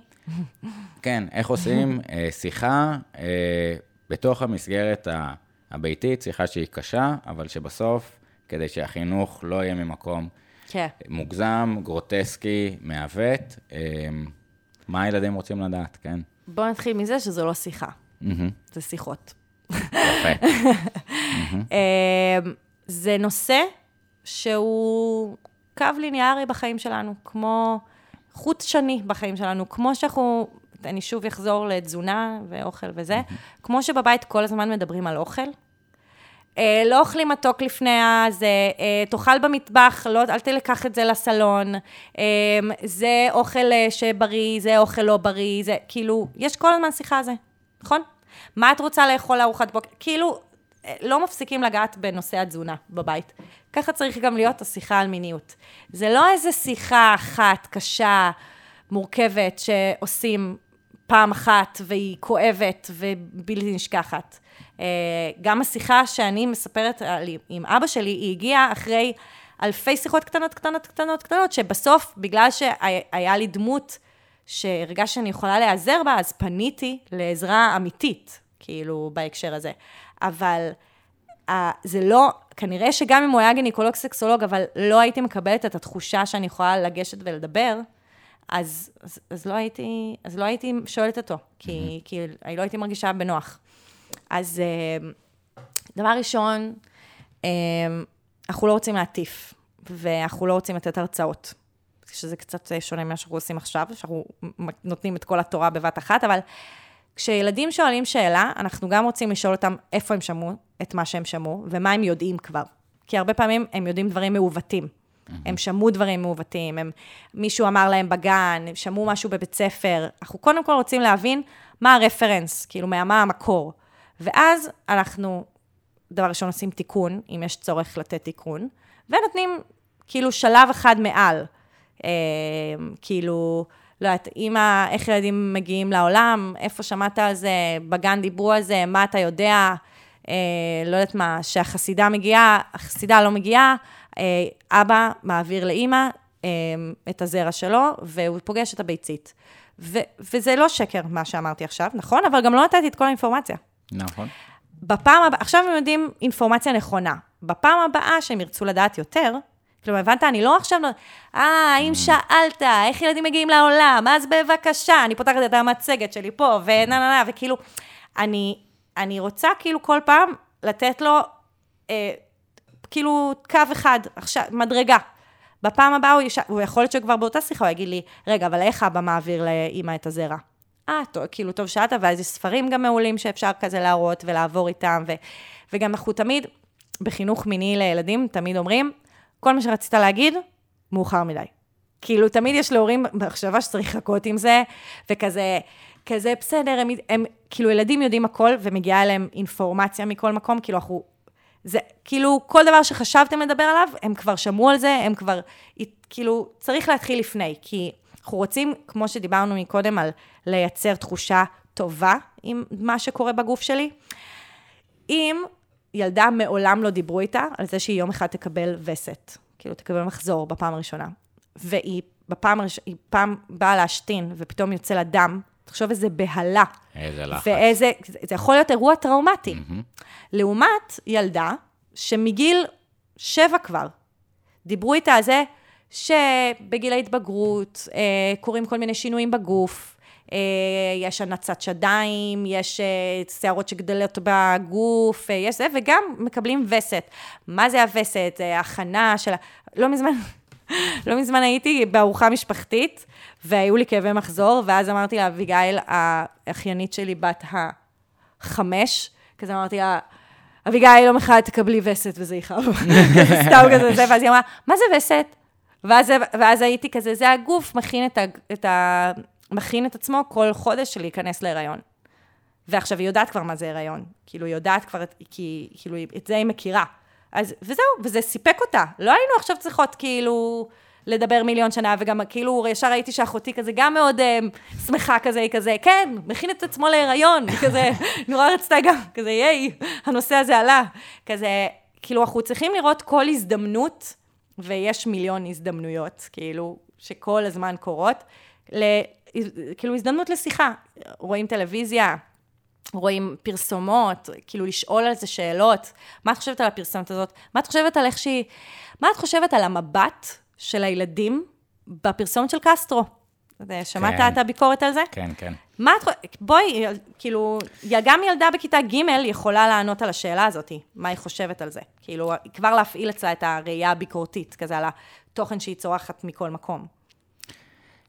כן, איך עושים אה, שיחה אה, בתוך המסגרת הביתית, שיחה שהיא קשה, אבל שבסוף, כדי שהחינוך לא יהיה ממקום כן. מוגזם, גרוטסקי, מעוות, אה, מה הילדים רוצים לדעת, כן? בואו נתחיל מזה שזו לא שיחה. זה שיחות. יפה. (laughs) זה נושא שהוא קו ליניארי בחיים שלנו, כמו חוט שני בחיים שלנו, כמו שאנחנו, אני שוב אחזור לתזונה ואוכל וזה, כמו שבבית כל הזמן מדברים על אוכל. אה, לא אוכלים מתוק לפני הזה, אה, תאכל במטבח, לא, אל תלקח את זה לסלון, אה, זה אוכל אה, שבריא, זה אוכל לא בריא, זה כאילו, יש כל הזמן שיחה על זה, נכון? מה את רוצה לאכול לארוחת בוקר? כאילו, לא מפסיקים לגעת בנושא התזונה בבית. ככה צריך גם להיות השיחה על מיניות. זה לא איזה שיחה אחת קשה, מורכבת, שעושים פעם אחת והיא כואבת ובלתי נשכחת. אה, גם השיחה שאני מספרת עם אבא שלי, היא הגיעה אחרי אלפי שיחות קטנות, קטנות, קטנות, קטנות, שבסוף, בגלל שהיה לי דמות שהרגשתי שאני יכולה להיעזר בה, אז פניתי לעזרה אמיתית, כאילו, בהקשר הזה. אבל uh, זה לא, כנראה שגם אם הוא היה גינקולוג סקסולוג, אבל לא הייתי מקבלת את התחושה שאני יכולה לגשת ולדבר, אז, אז, אז, לא, הייתי, אז לא הייתי שואלת אותו, כי, mm-hmm. כי אני לא הייתי מרגישה בנוח. אז uh, דבר ראשון, uh, אנחנו לא רוצים להטיף, ואנחנו לא רוצים לתת הרצאות, שזה קצת שונה ממה שאנחנו עושים עכשיו, שאנחנו נותנים את כל התורה בבת אחת, אבל כשילדים שואלים שאלה, אנחנו גם רוצים לשאול אותם איפה הם שמעו את מה שהם שמעו, ומה הם יודעים כבר. כי הרבה פעמים הם יודעים דברים מעוותים. Mm-hmm. הם שמעו דברים מעוותים, הם, מישהו אמר להם בגן, הם שמעו משהו בבית ספר. אנחנו קודם כל רוצים להבין מה הרפרנס, כאילו, מה המקור. ואז אנחנו, דבר ראשון, עושים תיקון, אם יש צורך לתת תיקון, ונותנים כאילו שלב אחד מעל. אה, כאילו, לא יודעת, אימא, איך ילדים מגיעים לעולם, איפה שמעת על זה, בגן דיברו על זה, מה אתה יודע, אה, לא יודעת מה, שהחסידה מגיעה, החסידה לא מגיעה, אה, אבא מעביר לאימא אה, את הזרע שלו, והוא פוגש את הביצית. ו- וזה לא שקר, מה שאמרתי עכשיו, נכון? אבל גם לא נתתי את כל האינפורמציה. נכון. בפעם הבאה, עכשיו הם יודעים אינפורמציה נכונה. בפעם הבאה שהם ירצו לדעת יותר, כלומר, הבנת? אני לא עכשיו, אה, האם. שאלת, איך ילדים מגיעים לעולם, אז בבקשה, אני פותחת את המצגת שלי פה, ונה נה נה, וכאילו, אני, אני רוצה כאילו כל פעם לתת לו, אה, כאילו, קו אחד, עכשיו, מדרגה. בפעם הבאה הוא, יש... הוא יכול להיות שכבר באותה שיחה הוא יגיד לי, רגע, אבל איך אבא מעביר לאימא את הזרע? אה, טוב, כאילו, טוב שאלת, ואז יש ספרים גם מעולים שאפשר כזה להראות ולעבור איתם, ו... וגם אנחנו תמיד, בחינוך מיני לילדים, תמיד אומרים, כל מה שרצית להגיד, מאוחר מדי. כאילו, תמיד יש להורים מחשבה שצריך לחכות עם זה, וכזה, כזה, בסדר, הם, הם, כאילו, ילדים יודעים הכל, ומגיעה אליהם אינפורמציה מכל מקום, כאילו, אנחנו, זה, כאילו, כל דבר שחשבתם לדבר עליו, הם כבר שמעו על זה, הם כבר, כאילו, צריך להתחיל לפני, כי אנחנו רוצים, כמו שדיברנו מקודם, על לייצר תחושה טובה עם מה שקורה בגוף שלי. אם ילדה מעולם לא דיברו איתה על זה שהיא יום אחד תקבל וסת, כאילו תקבל מחזור בפעם הראשונה, והיא בפעם הראשונה, היא פעם באה להשתין, ופתאום יוצא לה דם, תחשוב איזה בהלה. איזה לחץ. ואיזה, זה יכול להיות אירוע טראומטי. Mm-hmm. לעומת ילדה שמגיל שבע כבר, דיברו איתה על זה שבגיל ההתבגרות אה, קורים כל מיני שינויים בגוף. אה, יש הנצת שדיים, יש אה, שערות שגדלות בגוף, אה, יש זה, וגם מקבלים וסת. מה זה הווסת? הכנה של... לא מזמן, (laughs) לא מזמן הייתי בארוחה משפחתית, והיו לי כאבי מחזור, ואז אמרתי לאביגיל, האחיינית שלי בת החמש, כזה אמרתי לה, אביגיל, יום אחד תקבלי וסת וזה יכאב. (laughs) סתם כזה זה, ואז היא אמרה, מה זה וסת? ואז, ואז הייתי כזה, זה הגוף מכין את, ה, את, ה, מכין את עצמו כל חודש להיכנס להיריון. ועכשיו היא יודעת כבר מה זה הריון. כאילו, היא יודעת כבר, כי, כאילו, את זה היא מכירה. אז, וזהו, וזה סיפק אותה. לא היינו עכשיו צריכות, כאילו, לדבר מיליון שנה, וגם, כאילו, ישר ראיתי שאחותי כזה גם מאוד אה, שמחה כזה, היא כזה, כן, מכין את עצמו להיריון, כזה, (laughs) נורא רצתה גם, כזה, ייי, הנושא הזה עלה. כזה, כאילו, אנחנו צריכים לראות כל הזדמנות, ויש מיליון הזדמנויות, כאילו, שכל הזמן קורות, ל, כאילו, הזדמנות לשיחה. רואים טלוויזיה, רואים פרסומות, כאילו לשאול על זה שאלות. מה את חושבת על הפרסומת הזאת? מה את חושבת על איך שהיא... מה את חושבת על המבט של הילדים בפרסומת של קסטרו? שמעת כן. את הביקורת על זה? כן, כן. מה את חושבת? בואי, כאילו, גם ילדה בכיתה ג' יכולה לענות על השאלה הזאת, מה היא חושבת על זה. כאילו, כבר להפעיל אצלה את הראייה הביקורתית, כזה על התוכן שהיא צורחת מכל מקום.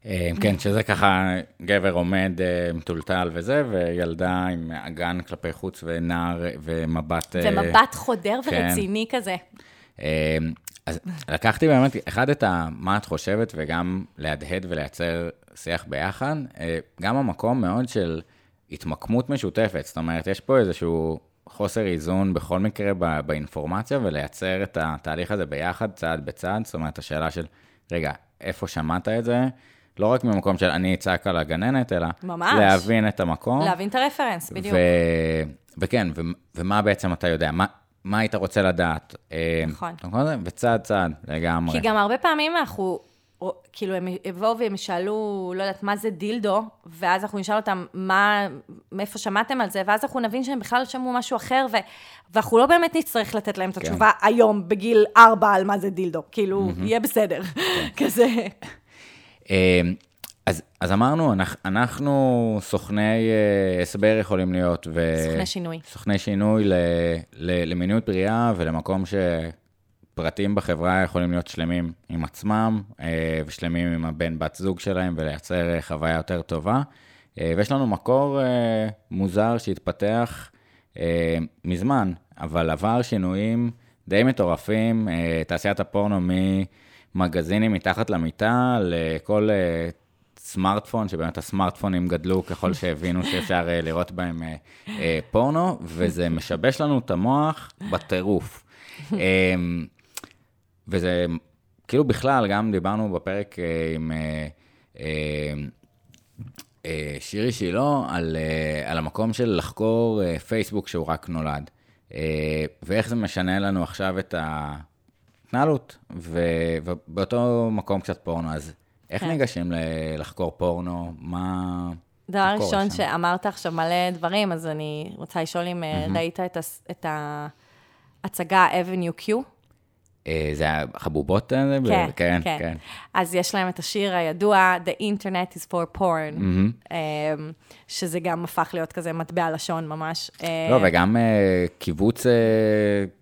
אה, כן, שזה ככה גבר עומד אה, מטולטל וזה, וילדה עם אגן כלפי חוץ ונער ומבט... אה, ומבט חודר כן. ורציני כזה. אז לקחתי באמת, אחד את ה... מה את חושבת, וגם להדהד ולייצר שיח ביחד, גם המקום מאוד של התמקמות משותפת. זאת אומרת, יש פה איזשהו חוסר איזון בכל מקרה ב- באינפורמציה, ולייצר את התהליך הזה ביחד, צעד בצעד. זאת אומרת, השאלה של, רגע, איפה שמעת את זה? לא רק ממקום של אני אצעק על הגננת, אלא ממש. להבין את המקום. להבין את הרפרנס, בדיוק. ו... וכן, ו... ומה בעצם אתה יודע? מה, מה היית רוצה לדעת? אה, נכון. וצעד צעד, לגמרי. כי גם הרבה פעמים אנחנו, כאילו, הם יבואו והם ישאלו, לא יודעת, מה זה דילדו, ואז אנחנו נשאל אותם, מה, מאיפה שמעתם על זה, ואז אנחנו נבין שהם בכלל שמעו משהו אחר, ו, ואנחנו לא באמת נצטרך לתת להם את כן. התשובה היום, בגיל ארבע, על מה זה דילדו. כאילו, יהיה בסדר. כן. (laughs) כזה. אה, אז, אז אמרנו, אנחנו, אנחנו סוכני אה, הסבר יכולים להיות. ו... סוכני שינוי. סוכני שינוי ל, ל, למיניות בריאה ולמקום שפרטים בחברה יכולים להיות שלמים עם עצמם אה, ושלמים עם הבן בת זוג שלהם ולייצר אה, חוויה יותר טובה. ויש לנו מקור מוזר שהתפתח מזמן, אבל עבר שינויים די מטורפים, תעשיית הפורנו ממגזינים מתחת למיטה לכל אה, סמארטפון, שבאמת הסמארטפונים גדלו ככל שהבינו שאפשר אה, לראות בהם אה, אה, פורנו, וזה משבש לנו את המוח בטירוף. אה, וזה, כאילו בכלל, גם דיברנו בפרק אה, עם אה, אה, שירי שילה על, על המקום של לחקור פייסבוק שהוא רק נולד, ואיך זה משנה לנו עכשיו את ההתנהלות, ו- ובאותו מקום קצת פורנו, אז איך כן. ניגשים לחקור פורנו? מה... דבר ראשון שם? שאמרת עכשיו מלא דברים, אז אני רוצה לשאול אם אה, ראית את הס- את ההצגה Avenue Q? אה, זה האלה? ב- כן, כן, כן. כן. אז יש להם את השיר הידוע, The Internet is for porn. אמ, שזה גם הפך להיות כזה מטבע לשון ממש. אה, לא, וגם אה, קיבוץ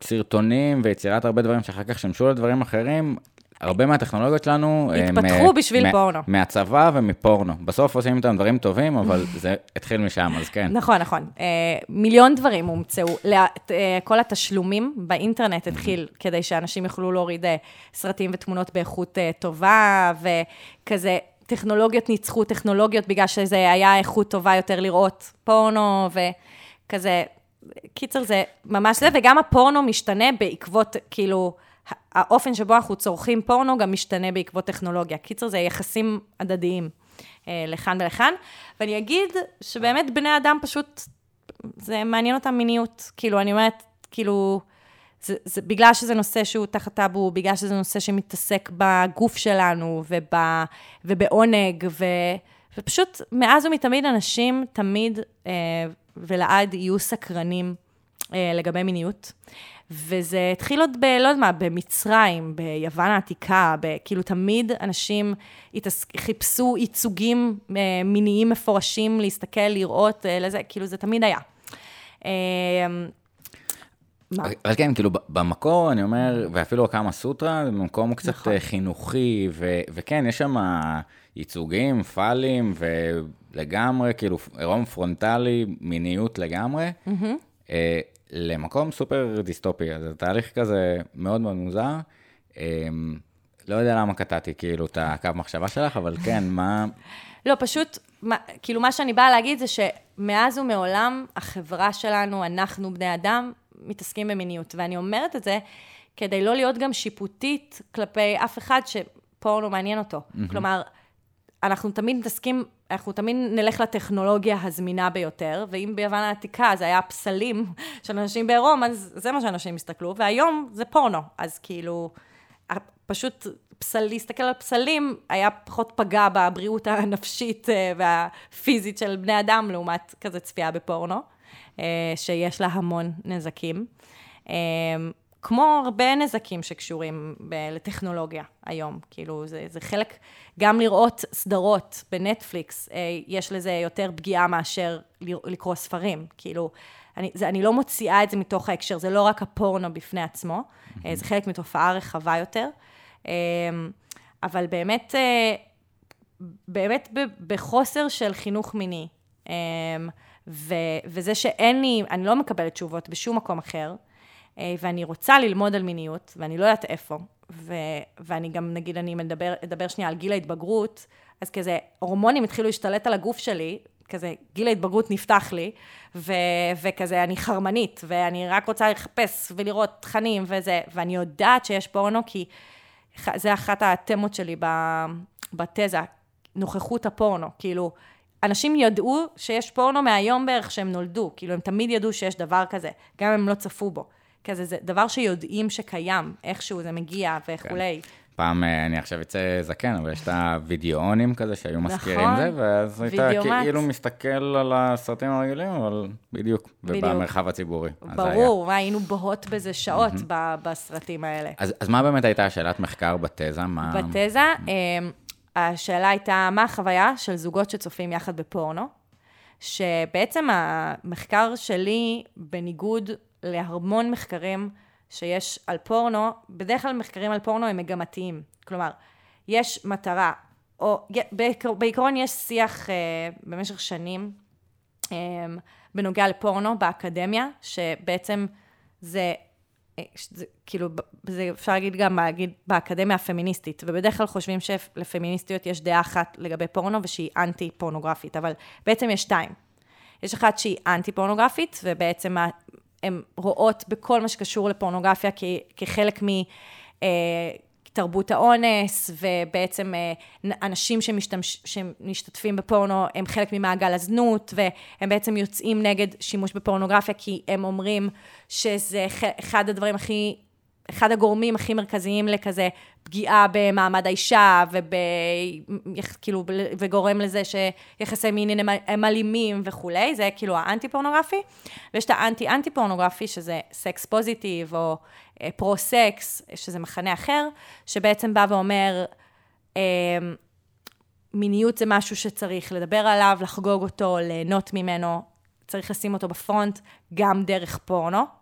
סרטונים ויצירת הרבה דברים שאחר כך שימשו לדברים אחרים. הרבה מהטכנולוגיות שלנו... הם, התפתחו אה, בשביל פורנו. מהצבא ומפורנו. בסוף עושים איתם דברים טובים, אבל (laughs) זה התחיל משם, אז כן. נכון, נכון. אה, מיליון דברים הומצאו. אה, כל התשלומים באינטרנט התחיל כדי שאנשים יוכלו להוריד אה, סרטים ותמונות באיכות אה, טובה, וכזה, טכנולוגיות ניצחו טכנולוגיות בגלל שזה היה איכות טובה יותר לראות פורנו, וכזה, קיצר, זה ממש זה, וגם הפורנו משתנה בעקבות, כאילו, האופן שבו אנחנו צורכים פורנו גם משתנה בעקבות טכנולוגיה. קיצר, זה יחסים הדדיים אה, לכאן ולכאן. ואני אגיד שבאמת בני אדם פשוט, זה מעניין אותם מיניות. כאילו, אני אומרת, כאילו, זה, זה בגלל שזה נושא שהוא תחת טאבו, בגלל שזה נושא שמתעסק בגוף שלנו וב, ובעונג, ו, ופשוט מאז ומתמיד אנשים תמיד אה, ולעד יהיו סקרנים אה, לגבי מיניות. וזה התחיל עוד ב... לא יודעת מה, במצרים, ביוון העתיקה, ב, כאילו תמיד אנשים התעס... חיפשו ייצוגים אה, מיניים מפורשים, להסתכל, לראות, אה, לזה, כאילו זה תמיד היה. אה, מה? אבל כן, כאילו, במקור, אני אומר, ואפילו הקמה סוטרה, זה במקום קצת נכון. חינוכי, ו- וכן, יש שם ייצוגים, פאלים, ולגמרי, כאילו, עירום פרונטלי, מיניות לגמרי. Mm-hmm. למקום סופר דיסטופי, אז זה תהליך כזה מאוד מאוד מוזר. אמ, לא יודע למה קטעתי כאילו את הקו מחשבה שלך, אבל כן, מה... (laughs) לא, פשוט, מה, כאילו מה שאני באה להגיד זה שמאז ומעולם החברה שלנו, אנחנו בני אדם, מתעסקים במיניות. ואני אומרת את זה כדי לא להיות גם שיפוטית כלפי אף אחד שפורנו מעניין אותו. Mm-hmm. כלומר, אנחנו תמיד מתעסקים, אנחנו תמיד נלך לטכנולוגיה הזמינה ביותר, ואם ביוון העתיקה זה היה פסלים (laughs) של אנשים בעירום, אז זה מה שאנשים הסתכלו, והיום זה פורנו. אז כאילו, פשוט פסל, להסתכל על פסלים היה פחות פגע בבריאות הנפשית אה, והפיזית של בני אדם, לעומת כזה צפייה בפורנו, אה, שיש לה המון נזקים. אה, כמו הרבה נזקים שקשורים ב- לטכנולוגיה היום, כאילו זה, זה חלק, גם לראות סדרות בנטפליקס, אה, יש לזה יותר פגיעה מאשר לקרוא ספרים, כאילו, אני, זה, אני לא מוציאה את זה מתוך ההקשר, זה לא רק הפורנו בפני עצמו, mm-hmm. זה חלק מתופעה רחבה יותר, אה, אבל באמת, באמת בחוסר של חינוך מיני, ו, וזה שאין לי, אני לא מקבלת תשובות בשום מקום אחר, אה, ואני רוצה ללמוד על מיניות, ואני לא יודעת איפה, ו, ואני גם, נגיד, אני מדבר, אדבר שנייה על גיל ההתבגרות, אז כזה, הורמונים התחילו להשתלט על הגוף שלי, כזה, גיל ההתבגרות נפתח לי, ו, וכזה, אני חרמנית, ואני רק רוצה לחפש ולראות תכנים וזה, ואני יודעת שיש פורנו, כי זה אחת התמות שלי בתזה, נוכחות הפורנו, כאילו, אנשים ידעו שיש פורנו מהיום בערך שהם נולדו, כאילו, הם תמיד ידעו שיש דבר כזה, גם אם הם לא צפו בו. כזה, זה דבר שיודעים שקיים, איכשהו זה מגיע וכולי. כן. פעם, אה, אני עכשיו אצא זקן, אבל יש את הווידאונים כזה שהיו מזכירים נכון, זה, ואז היית כאילו מסתכל על הסרטים הרגילים, אבל בדיוק, בדיוק. ובמרחב הציבורי. ברור, מה, היינו בוהות בזה שעות mm-hmm. בסרטים האלה. אז, אז מה באמת הייתה שאלת מחקר בתזה? מה... בתזה, אמ, השאלה הייתה, מה החוויה של זוגות שצופים יחד בפורנו? שבעצם המחקר שלי, בניגוד להמון מחקרים שיש על פורנו, בדרך כלל מחקרים על פורנו הם מגמתיים. כלומר, יש מטרה, או בעיקר, בעיקרון יש שיח uh, במשך שנים um, בנוגע לפורנו באקדמיה, שבעצם זה, אה, זה כאילו, זה אפשר להגיד גם להגיד באקדמיה הפמיניסטית, ובדרך כלל חושבים שלפמיניסטיות יש דעה אחת לגבי פורנו ושהיא אנטי פורנוגרפית, אבל בעצם יש שתיים. יש אחת שהיא אנטי פורנוגרפית, ובעצם הן רואות בכל מה שקשור לפורנוגרפיה כ, כחלק מתרבות אה, האונס, ובעצם אה, אנשים שמשתמש, שמשתתפים בפורנו הם חלק ממעגל הזנות, והם בעצם יוצאים נגד שימוש בפורנוגרפיה, כי הם אומרים שזה אחד הדברים הכי אחד הגורמים הכי מרכזיים לכזה פגיעה במעמד האישה, וב, כאילו, וגורם לזה שיחסי מין הם אלימים וכולי, זה כאילו האנטי-פורנוגרפי. ויש את האנטי-אנטי-פורנוגרפי, שזה sex positive, או אה, pro-sex, שזה מחנה אחר, שבעצם בא ואומר, אה, מיניות זה משהו שצריך לדבר עליו, לחגוג אותו, ליהנות ממנו, צריך לשים אותו ב front, גם דרך פורנו.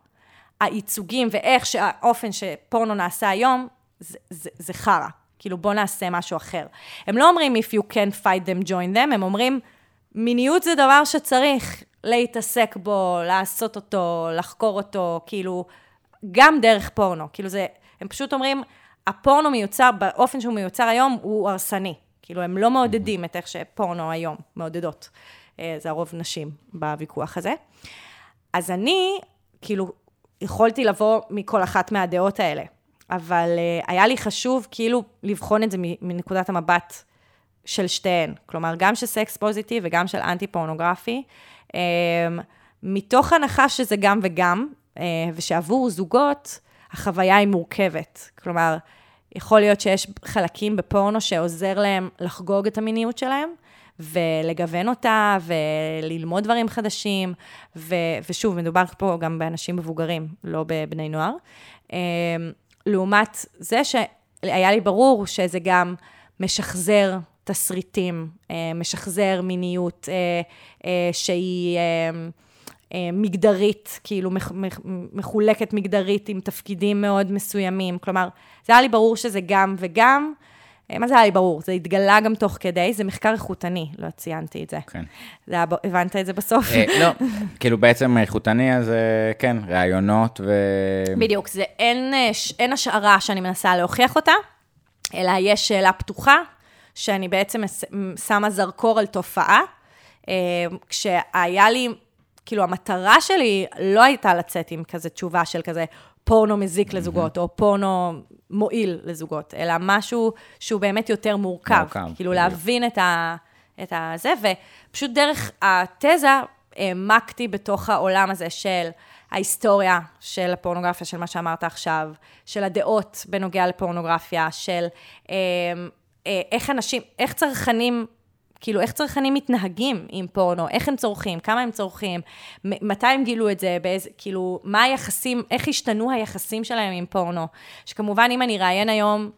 הייצוגים ואיך שהאופן שפורנו נעשה היום, זה, זה, זה חרא. כאילו, בוא נעשה משהו אחר. הם לא אומרים, if you can fight them, join them, הם אומרים, מיניות זה דבר שצריך להתעסק בו, לעשות אותו, לחקור אותו, כאילו, גם דרך פורנו. כאילו, זה, הם פשוט אומרים, הפורנו מיוצר, באופן שהוא מיוצר היום, הוא הרסני. כאילו, הם לא מעודדים את איך שפורנו היום מעודדות. אה, זה הרוב נשים בוויכוח הזה. אז אני, כאילו, יכולתי לבוא מכל אחת מהדעות האלה, אבל uh, היה לי חשוב כאילו לבחון את זה מנקודת המבט של שתיהן, כלומר, גם של סקס פוזיטיב וגם של אנטי פורנוגרפי, um, מתוך הנחה שזה גם וגם, uh, ושעבור זוגות, החוויה היא מורכבת. כלומר, יכול להיות שיש חלקים בפורנו שעוזר להם לחגוג את המיניות שלהם, ולגוון אותה, וללמוד דברים חדשים, ו, ושוב, מדובר פה גם באנשים מבוגרים, לא בבני נוער. אמ, לעומת זה שהיה לי ברור שזה גם משחזר תסריטים, אה, משחזר מיניות אה, אה, שהיא מגדרית, כאילו מחולקת מגדרית עם תפקידים מאוד מסוימים. כלומר, זה היה לי ברור שזה גם וגם. מה זה היה לי ברור? זה התגלה גם תוך כדי, זה מחקר איכותני, לא ציינתי את זה. כן. זה היה, הבנת את זה בסוף? לא, (laughs) כאילו בעצם איכותני, אז כן, ראיונות ו... בדיוק, זה אין, אין השערה שאני מנסה להוכיח אותה, אלא יש שאלה פתוחה, שאני בעצם שמה זרקור על תופעה, אה, כשהיה לי, כאילו, המטרה שלי לא הייתה לצאת עם כזה תשובה של כזה פורנו מזיק לזוגות, או פורנו מועיל לזוגות, אלא משהו שהוא באמת יותר מורכב. מורכב. כאילו, בדיוק. להבין את ה... את הזה, ופשוט דרך התזה העמקתי בתוך העולם הזה של ההיסטוריה של הפורנוגרפיה, של מה שאמרת עכשיו, של הדעות בנוגע לפורנוגרפיה, של אה, אה, איך אנשים, איך צרכנים, כאילו, איך צרכנים מתנהגים עם פורנו, איך הם צורכים, כמה הם צורכים, מתי הם גילו את זה, באיזה, כאילו, מה היחסים, איך השתנו היחסים שלהם עם פורנו. שכמובן, אם אני ראיין היום,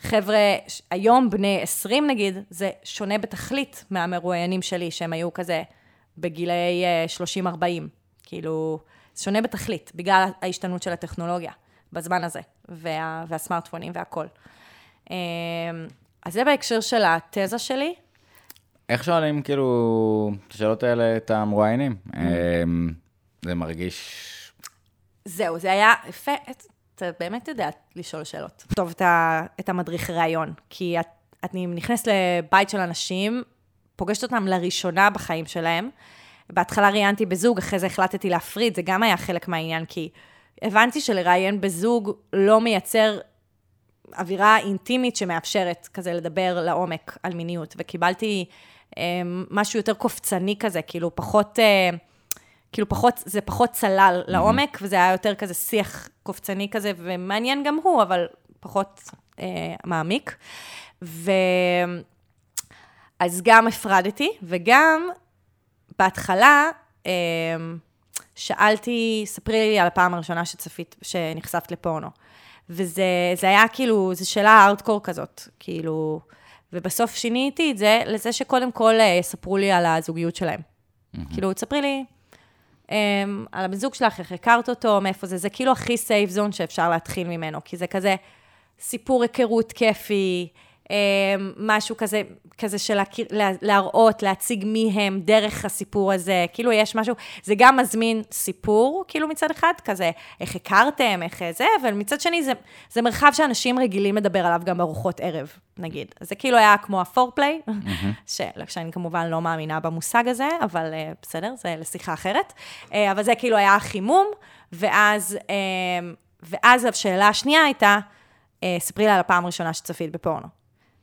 חבר'ה, היום בני 20 נגיד, זה שונה בתכלית מהמרואיינים שלי, שהם היו כזה בגילאי 30-40. אה, כאילו, זה שונה בתכלית, בגלל ההשתנות של הטכנולוגיה בזמן הזה, וה, והסמארטפונים והכול. אמ, אז זה בהקשר של התזה שלי. איך שואלים, כאילו, את השאלות האלה את המרואיינים? Mm. אמ, זה מרגיש... זהו, זה היה יפה, אתה באמת יודע לשאול שאלות. טוב את, ה, את המדריך ראיון, כי את, אני נכנסת לבית של אנשים, פוגשת אותם לראשונה בחיים שלהם. בהתחלה ראיינתי בזוג, אחרי זה החלטתי להפריד, זה גם היה חלק מהעניין, כי הבנתי שלראיין בזוג לא מייצר אווירה אינטימית שמאפשרת כזה לדבר לעומק על מיניות, וקיבלתי משהו יותר קופצני כזה, כאילו פחות, אה, כאילו פחות, זה פחות צלל לעומק, וזה היה יותר כזה שיח קופצני כזה, ומעניין גם הוא, אבל פחות אה, מעמיק. ו... אז גם הפרדתי, וגם בהתחלה אה, שאלתי, ספרי לי על הפעם הראשונה שצפית, שנחשפת לפורנו. וזה היה כאילו, זו שאלה ארדקור כזאת, כאילו, ובסוף שיניתי את זה לזה שקודם כל אה, יספרו לי על הזוגיות שלהם. Mm-hmm. כאילו, תספרי לי um, על הבן זוג שלך, איך הכרת אותו, מאיפה זה, זה כאילו הכי סייף זון שאפשר להתחיל ממנו, כי זה כזה סיפור היכרות כיפי, משהו כזה, כזה של להראות, להציג מי הם דרך הסיפור הזה, כאילו יש משהו, זה גם מזמין סיפור, כאילו מצד אחד, כזה, איך הכרתם, איך זה, אבל מצד שני זה, זה מרחב שאנשים רגילים לדבר עליו גם בארוחות ערב, נגיד. אז זה כאילו היה כמו הפורפליי, (laughs) mm-hmm. שאני כמובן לא מאמינה במושג הזה, אבל uh, בסדר, זה לשיחה אחרת. Uh, אבל זה כאילו היה החימום, ואז, uh, ואז השאלה השנייה הייתה, ספרי לה על הפעם הראשונה שצפית בפורנו.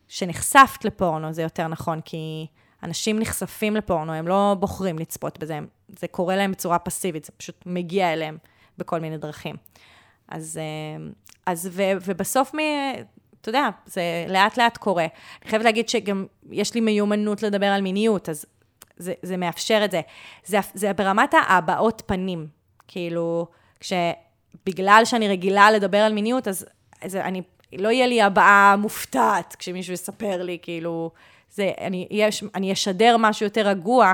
שנחשפת לפורנו, זה יותר נכון, כי אנשים נחשפים לפורנו, הם לא בוחרים לצפות בזה, זה קורה להם בצורה פסיבית, זה פשוט מגיע אליהם בכל מיני דרכים. אז, אה, אז ו, ובסוף, מ, אתה יודע, זה לאט לאט קורה. אני חייבת להגיד שגם יש לי מיומנות לדבר על מיניות, אז זה, זה מאפשר את זה. זה. זה ברמת ההבעות פנים, כאילו, כשבגלל שאני רגילה לדבר על מיניות, אז, אז אני לא יהיה לי הבעה מופתעת כשמישהו יספר לי, כאילו, זה, אני, יש, אני אשדר משהו יותר רגוע,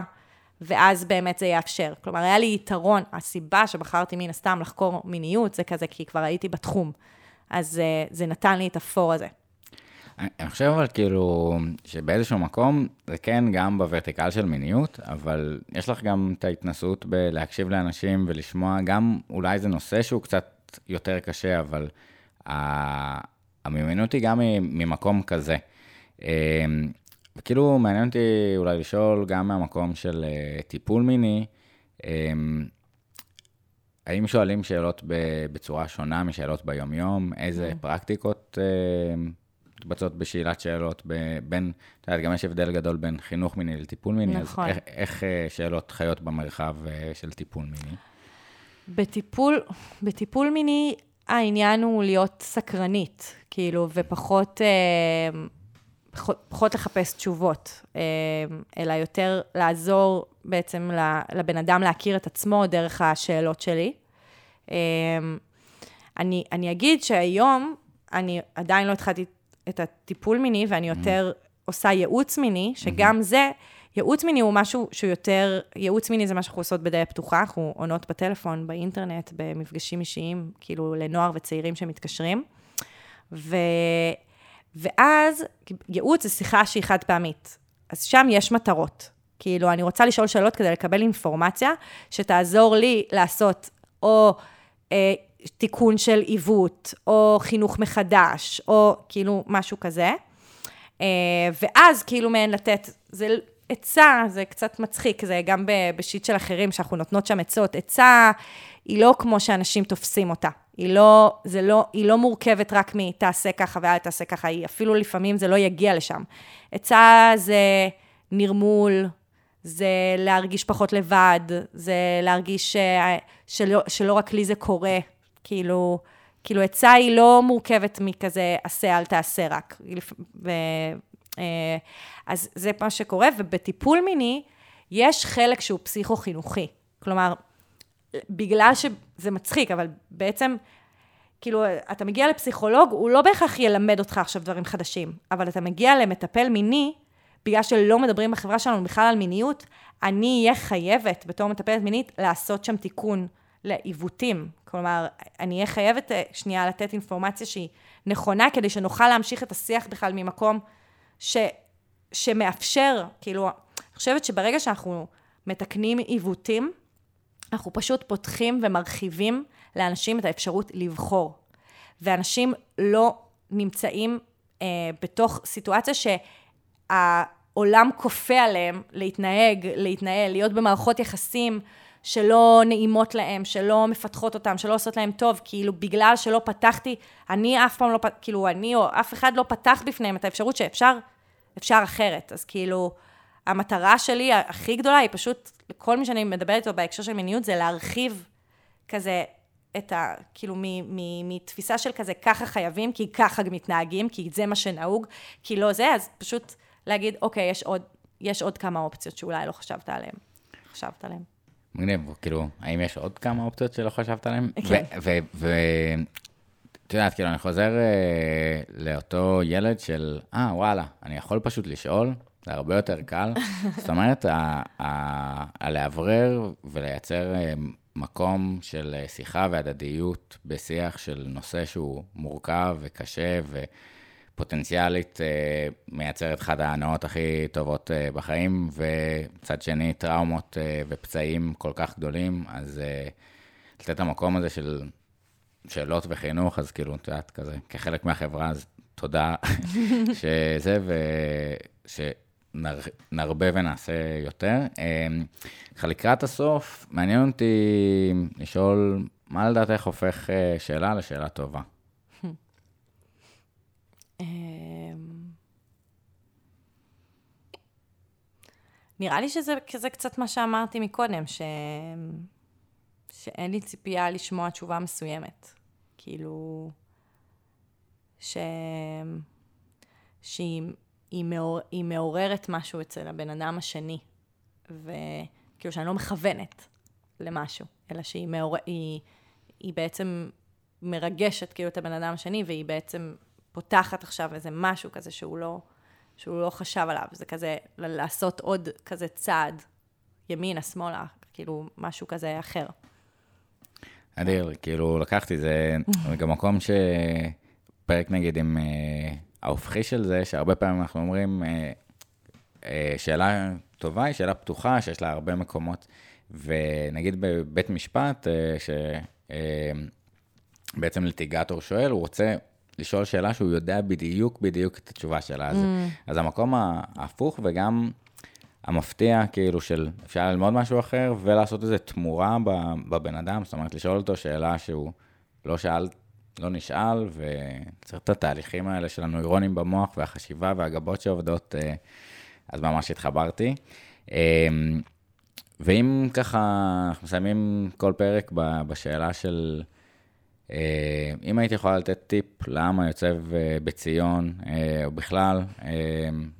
ואז באמת זה יאפשר. כלומר, היה לי יתרון, הסיבה שבחרתי מן הסתם לחקור מיניות, זה כזה כי כבר הייתי בתחום. אז אה, זה נתן לי את הפור הזה. אני חושב אבל כאילו, שבאיזשהו מקום, זה כן גם בוורטיקל של מיניות, אבל יש לך גם את ההתנסות בלהקשיב לאנשים ולשמוע, גם אולי זה נושא שהוא קצת יותר קשה, אבל המיומנות היא גם ממקום כזה. אמ, וכאילו מעניין אותי אולי לשאול גם מהמקום של אה, טיפול מיני, אמ, האם שואלים שאלות בצורה שונה משאלות ביומיום? איזה mm. פרקטיקות אה, מתבצעות בשאלת שאלות בין, את יודעת, גם יש הבדל גדול בין חינוך מיני לטיפול מיני, נכון. אז איך, איך אה, שאלות חיות במרחב של טיפול מיני? בטיפול, בטיפול מיני העניין הוא להיות סקרנית, כאילו, ופחות אה, פחות, פחות לחפש תשובות, אה, אלא יותר לעזור בעצם לבן אדם להכיר את עצמו דרך השאלות שלי. אה, אני, אני אגיד שהיום, אני עדיין לא התחלתי את הטיפול מיני, ואני יותר mm. עושה ייעוץ מיני, שגם mm-hmm. זה, ייעוץ מיני הוא משהו שהוא יותר, ייעוץ מיני זה מה שאנחנו עושות בדלת פתוחה, אנחנו עונות בטלפון, באינטרנט, במפגשים אישיים, כאילו לנוער וצעירים שמתקשרים. ו... ואז ייעוץ זה שיחה שהיא חד פעמית. אז שם יש מטרות. כאילו, אני רוצה לשאול שאלות כדי לקבל אינפורמציה שתעזור לי לעשות או אה, תיקון של עיוות, או חינוך מחדש, או כאילו משהו כזה. אה, ואז כאילו מעין לתת, זה עצה, זה קצת מצחיק, זה גם בשיט של אחרים, שאנחנו נותנות שם עצות. עצה היא לא כמו שאנשים תופסים אותה. היא לא, זה לא, היא לא מורכבת רק מתעשה ככה ואל תעשה ככה, היא אפילו לפעמים זה לא יגיע לשם. עצה זה נרמול, זה להרגיש פחות לבד, זה להרגיש ש, שלא, שלא רק לי זה קורה, כאילו, כאילו עצה היא לא מורכבת מכזה עשה, אל תעשה רק. ו, אה, אז זה מה שקורה, ובטיפול מיני יש חלק שהוא פסיכו-חינוכי. כלומר, בגלל שזה מצחיק, אבל בעצם, כאילו, אתה מגיע לפסיכולוג, הוא לא בהכרח ילמד אותך עכשיו דברים חדשים, אבל אתה מגיע למטפל מיני, בגלל שלא מדברים בחברה שלנו בכלל על מיניות, אני אהיה חייבת, בתור מטפלת מינית, לעשות שם תיקון לעיוותים. כלומר, אני אהיה חייבת אה, שנייה לתת אינפורמציה שהיא נכונה, כדי שנוכל להמשיך את השיח בכלל ממקום ש, שמאפשר, כאילו, אני חושבת שברגע שאנחנו מתקנים עיוותים, אנחנו פשוט פותחים ומרחיבים לאנשים את האפשרות לבחור. ואנשים לא נמצאים אה, בתוך סיטואציה שהעולם כופה עליהם להתנהג, להתנהל, להיות במערכות יחסים שלא נעימות להם, שלא מפתחות אותם, שלא עושות להם טוב, כאילו בגלל שלא פתחתי, אני אף פעם לא, כאילו אני או אף אחד לא פתח בפניהם את האפשרות שאפשר, אפשר אחרת. אז כאילו, המטרה שלי הכי גדולה היא פשוט, לכל מי שאני מדברת איתו בהקשר של מיניות, זה להרחיב כזה את ה... כאילו, מתפיסה של כזה, ככה חייבים, כי ככה מתנהגים, כי זה מה שנהוג, כי לא זה, אז פשוט להגיד, אוקיי, יש עוד, יש עוד כמה אופציות שאולי לא חשבת עליהן. חשבת עליהן. מגניב, כאילו, האם יש עוד כמה אופציות שלא חשבת עליהן? כן. ואת יודעת, כאילו, אני חוזר אה, לאותו ילד של, אה, וואלה, אני יכול פשוט לשאול, זה הרבה יותר קל. (laughs) זאת אומרת, הלאוורר ולייצר אה, מקום של אה, שיחה והדדיות בשיח של נושא שהוא מורכב וקשה ופוטנציאלית אה, מייצר את אחת ההנאות הכי טובות בחיים, ומצד שני, טראומות ופצעים כל כך גדולים, אז לתת את המקום הזה של שאלות וחינוך, אז כאילו, את יודעת, כזה, כחלק מהחברה, אז תודה (laughs) שזה, וש... נרבה ונעשה יותר. ככה לקראת הסוף, מעניין אותי לשאול, מה לדעתך הופך אה, שאלה לשאלה טובה? נראה לי שזה כזה קצת מה שאמרתי מקודם, ש... שאין לי ציפייה לשמוע תשובה מסוימת. כאילו, ש... שהיא היא, מעור, היא מעוררת משהו אצל הבן אדם השני, וכאילו שאני לא מכוונת למשהו, אלא שהיא מעור... היא, היא בעצם מרגשת כאילו את הבן אדם השני, והיא בעצם פותחת עכשיו איזה משהו כזה שהוא לא, שהוא לא חשב עליו, זה כזה לעשות עוד כזה צעד ימינה, שמאלה, כאילו משהו כזה אחר. אדיר, כאילו לקחתי, זה גם מקום שפרק נגיד עם אה, ההופכי של זה, שהרבה פעמים אנחנו אומרים, אה, אה, שאלה טובה היא שאלה פתוחה, שיש לה הרבה מקומות, ונגיד בבית משפט, אה, שבעצם ליטיגטור שואל, הוא רוצה לשאול שאלה שהוא יודע בדיוק בדיוק את התשובה שלה. אז, mm. אז המקום ההפוך וגם המפתיע, כאילו, של אפשר ללמוד משהו אחר ולעשות איזו תמורה בבן אדם, זאת אומרת, לשאול אותו שאלה שהוא לא שאל לא נשאל, וצריך את התהליכים האלה של הנוירונים במוח והחשיבה והגבות שעובדות, אה, אז ממש התחברתי. אה, ואם ככה, אנחנו מסיימים כל פרק בשאלה של אם הייתי יכולה לתת טיפ למה יוצב אה, בציון, אה, או בכלל,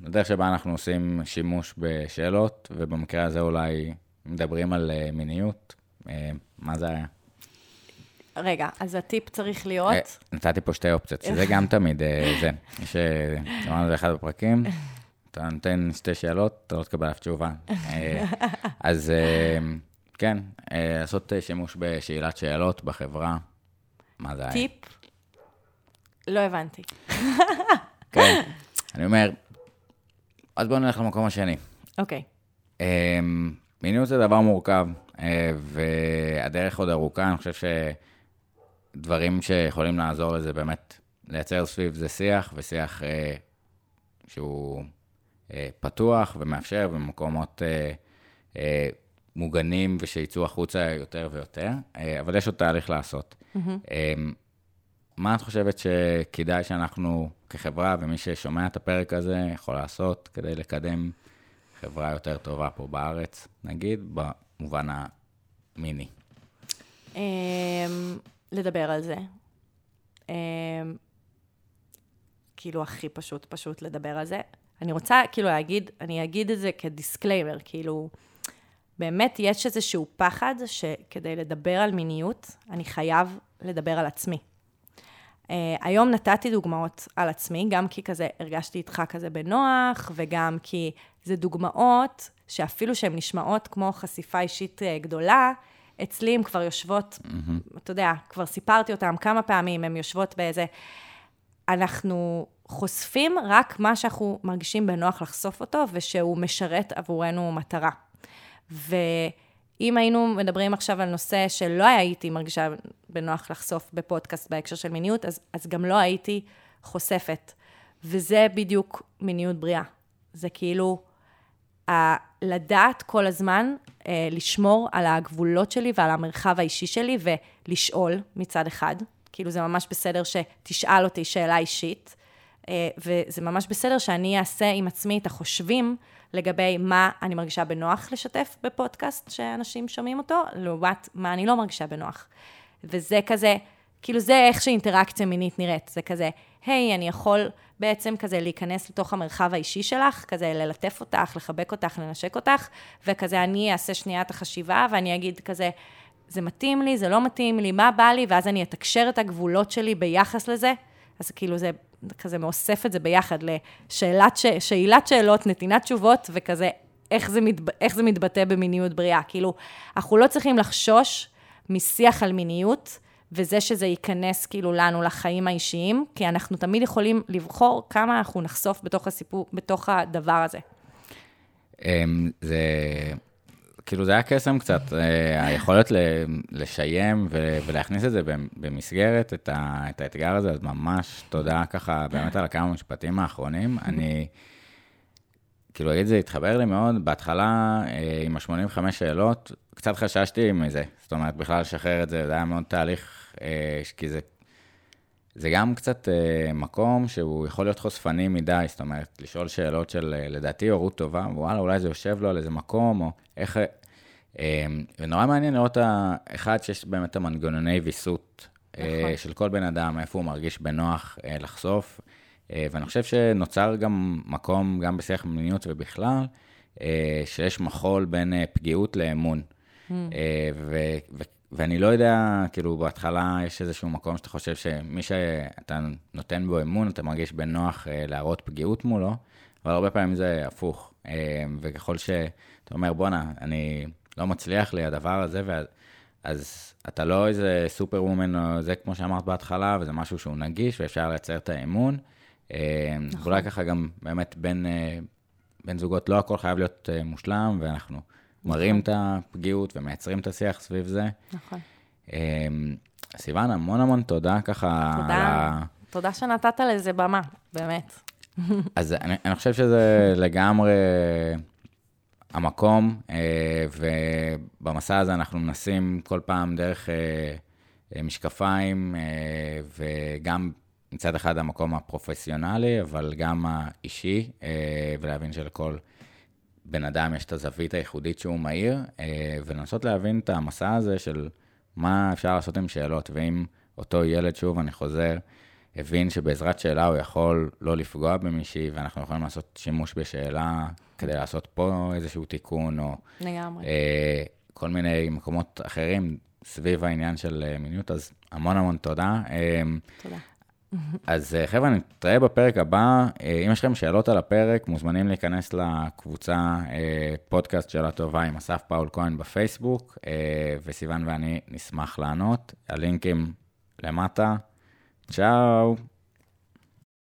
הדרך שבה אנחנו עושים שימוש בשאלות, ובמקרה הזה אולי מדברים על מיניות, מה זה היה? רגע, אז הטיפ צריך להיות... נתתי פה שתי אופציות, שזה גם תמיד זה. יש, אמרנו את זה אחד הפרקים, אתה נותן שתי שאלות, אתה לא תקבל אף תשובה. אז כן, לעשות שימוש בשאלת שאלות בחברה. מה זה היה? טיפ? לא הבנתי. כן, אני אומר, אז בואו נלך למקום השני. אוקיי. אמ, מיניות זה דבר מורכב, אה, והדרך עוד ארוכה, אני חושב שדברים שיכולים לעזור לזה באמת לייצר סביב זה שיח, ושיח אה, שהוא אה, פתוח ומאפשר במקומות מוגנים ושיצאו החוצה יותר ויותר, אבל יש עוד תהליך לעשות. Mm-hmm. מה את חושבת שכדאי שאנחנו כחברה, ומי ששומע את הפרק הזה יכול לעשות כדי לקדם חברה יותר טובה פה בארץ, נגיד, במובן המיני? אמ, לדבר על זה. אמ, כאילו, הכי פשוט, פשוט לדבר על זה. אני רוצה כאילו להגיד, אני אגיד את זה כדיסקליימר, כאילו, באמת יש איזשהו פחד שכדי לדבר על מיניות, אני חייב לדבר על עצמי. Uh, היום נתתי דוגמאות על עצמי, גם כי כזה הרגשתי איתך כזה בנוח, וגם כי זה דוגמאות שאפילו שהן נשמעות כמו חשיפה אישית uh, גדולה, אצלי הן כבר יושבות, mm-hmm. אתה יודע, כבר סיפרתי אותן כמה פעמים, הן יושבות באיזה... אנחנו חושפים רק מה שאנחנו מרגישים בנוח לחשוף אותו, ושהוא משרת עבורנו מטרה. ואם היינו מדברים עכשיו על נושא שלא הייתי מרגישה בנוח לחשוף בפודקאסט בהקשר של מיניות, אז, אז גם לא הייתי חושפת. וזה בדיוק מיניות בריאה. זה כאילו ה- לדעת כל הזמן אה, לשמור על הגבולות שלי ועל המרחב האישי שלי ולשאול מצד אחד. כאילו זה ממש בסדר שתשאל אותי שאלה אישית, וזה ממש בסדר שאני אעשה עם עצמי את החושבים לגבי מה אני מרגישה בנוח לשתף בפודקאסט שאנשים שומעים אותו, לעומת מה אני לא מרגישה בנוח. וזה כזה, כאילו זה איך שאינטראקציה מינית נראית, זה כזה, היי, hey, אני יכול בעצם כזה להיכנס לתוך המרחב האישי שלך, כזה ללטף אותך, לחבק אותך, לנשק אותך, וכזה אני אעשה שנייה את החשיבה, ואני אגיד כזה, זה מתאים לי, זה לא מתאים לי, מה בא לי, ואז אני אתקשר את הגבולות שלי ביחס לזה. אז כאילו זה כזה מאוסף את זה ביחד לשאלת, ש... שאלת שאלות, נתינת תשובות, וכזה, איך זה, מת... איך זה מתבטא במיניות בריאה. כאילו, אנחנו לא צריכים לחשוש משיח על מיניות, וזה שזה ייכנס כאילו לנו לחיים האישיים, כי אנחנו תמיד יכולים לבחור כמה אנחנו נחשוף בתוך הסיפור, בתוך הדבר הזה. אמ, זה כאילו זה היה קסם קצת, אה, היכולת לשיים ולהכניס את זה במסגרת, את, האתגר הזה, אז ממש תודה ככה באמת על הכמה משפטים האחרונים. אני, כאילו, אגיד, זה התחבר לי מאוד, בהתחלה אה, עם ה-85 שאלות, קצת חששתי מזה. זאת אומרת, בכלל לשחרר את זה, זה היה מאוד תהליך, אה, כי זה, זה גם קצת מקום שהוא יכול להיות חושפני מדי, זאת אומרת, לשאול שאלות של, לדעתי, הורות טובה, וואלה, אולי זה יושב לו על איזה מקום, או איך... ונורא מעניין לראות, אחד, שיש באמת את המנגנוני ויסות נכון. של כל בן אדם, איפה הוא מרגיש בנוח לחשוף. ואני חושב שנוצר גם מקום, גם בשיח מיניות ובכלל, שיש מחול בין פגיעות לאמון. Mm. ו- ו- ואני לא יודע, כאילו, בהתחלה יש איזשהו מקום שאתה חושב שמי שאתה נותן בו אמון, אתה מרגיש בנוח להראות פגיעות מולו, אבל הרבה פעמים זה הפוך. וככל שאתה אומר, בואנה, אני לא מצליח לי הדבר הזה, ואז, אז אתה לא איזה סופר וומן, או זה כמו שאמרת בהתחלה, וזה משהו שהוא נגיש ואפשר לייצר את האמון. אה, נכון. ואולי ככה גם באמת בין, אה, בין זוגות, לא הכל חייב להיות אה, מושלם, ואנחנו נכון. מראים את הפגיעות ומייצרים את השיח סביב זה. נכון. סיוון, המון המון תודה ככה. תודה. ה... תודה שנתת לזה במה, באמת. (laughs) אז אני, אני חושב שזה לגמרי המקום, אה, ובמסע הזה אנחנו מנסים כל פעם דרך אה, משקפיים, אה, וגם מצד אחד המקום הפרופסיונלי, אבל גם האישי, ולהבין שלכל בן אדם יש את הזווית הייחודית שהוא מהיר, ולנסות להבין את המסע הזה של מה אפשר לעשות עם שאלות, ואם אותו ילד, שוב, אני חוזר, הבין שבעזרת שאלה הוא יכול לא לפגוע במישהי, ואנחנו יכולים לעשות שימוש בשאלה כדי לעשות פה איזשהו תיקון, או לגמרי. אה, כל מיני מקומות אחרים סביב העניין של אה, מיניות, אז המון המון תודה. אה, תודה. אז אה, חבר'ה, נתראה בפרק הבא. אה, אם יש לכם שאלות על הפרק, מוזמנים להיכנס לקבוצה אה, פודקאסט שאלה טובה עם אסף פאול כהן בפייסבוק, וסיון ואני נשמח לענות. הלינקים למטה. צ'או.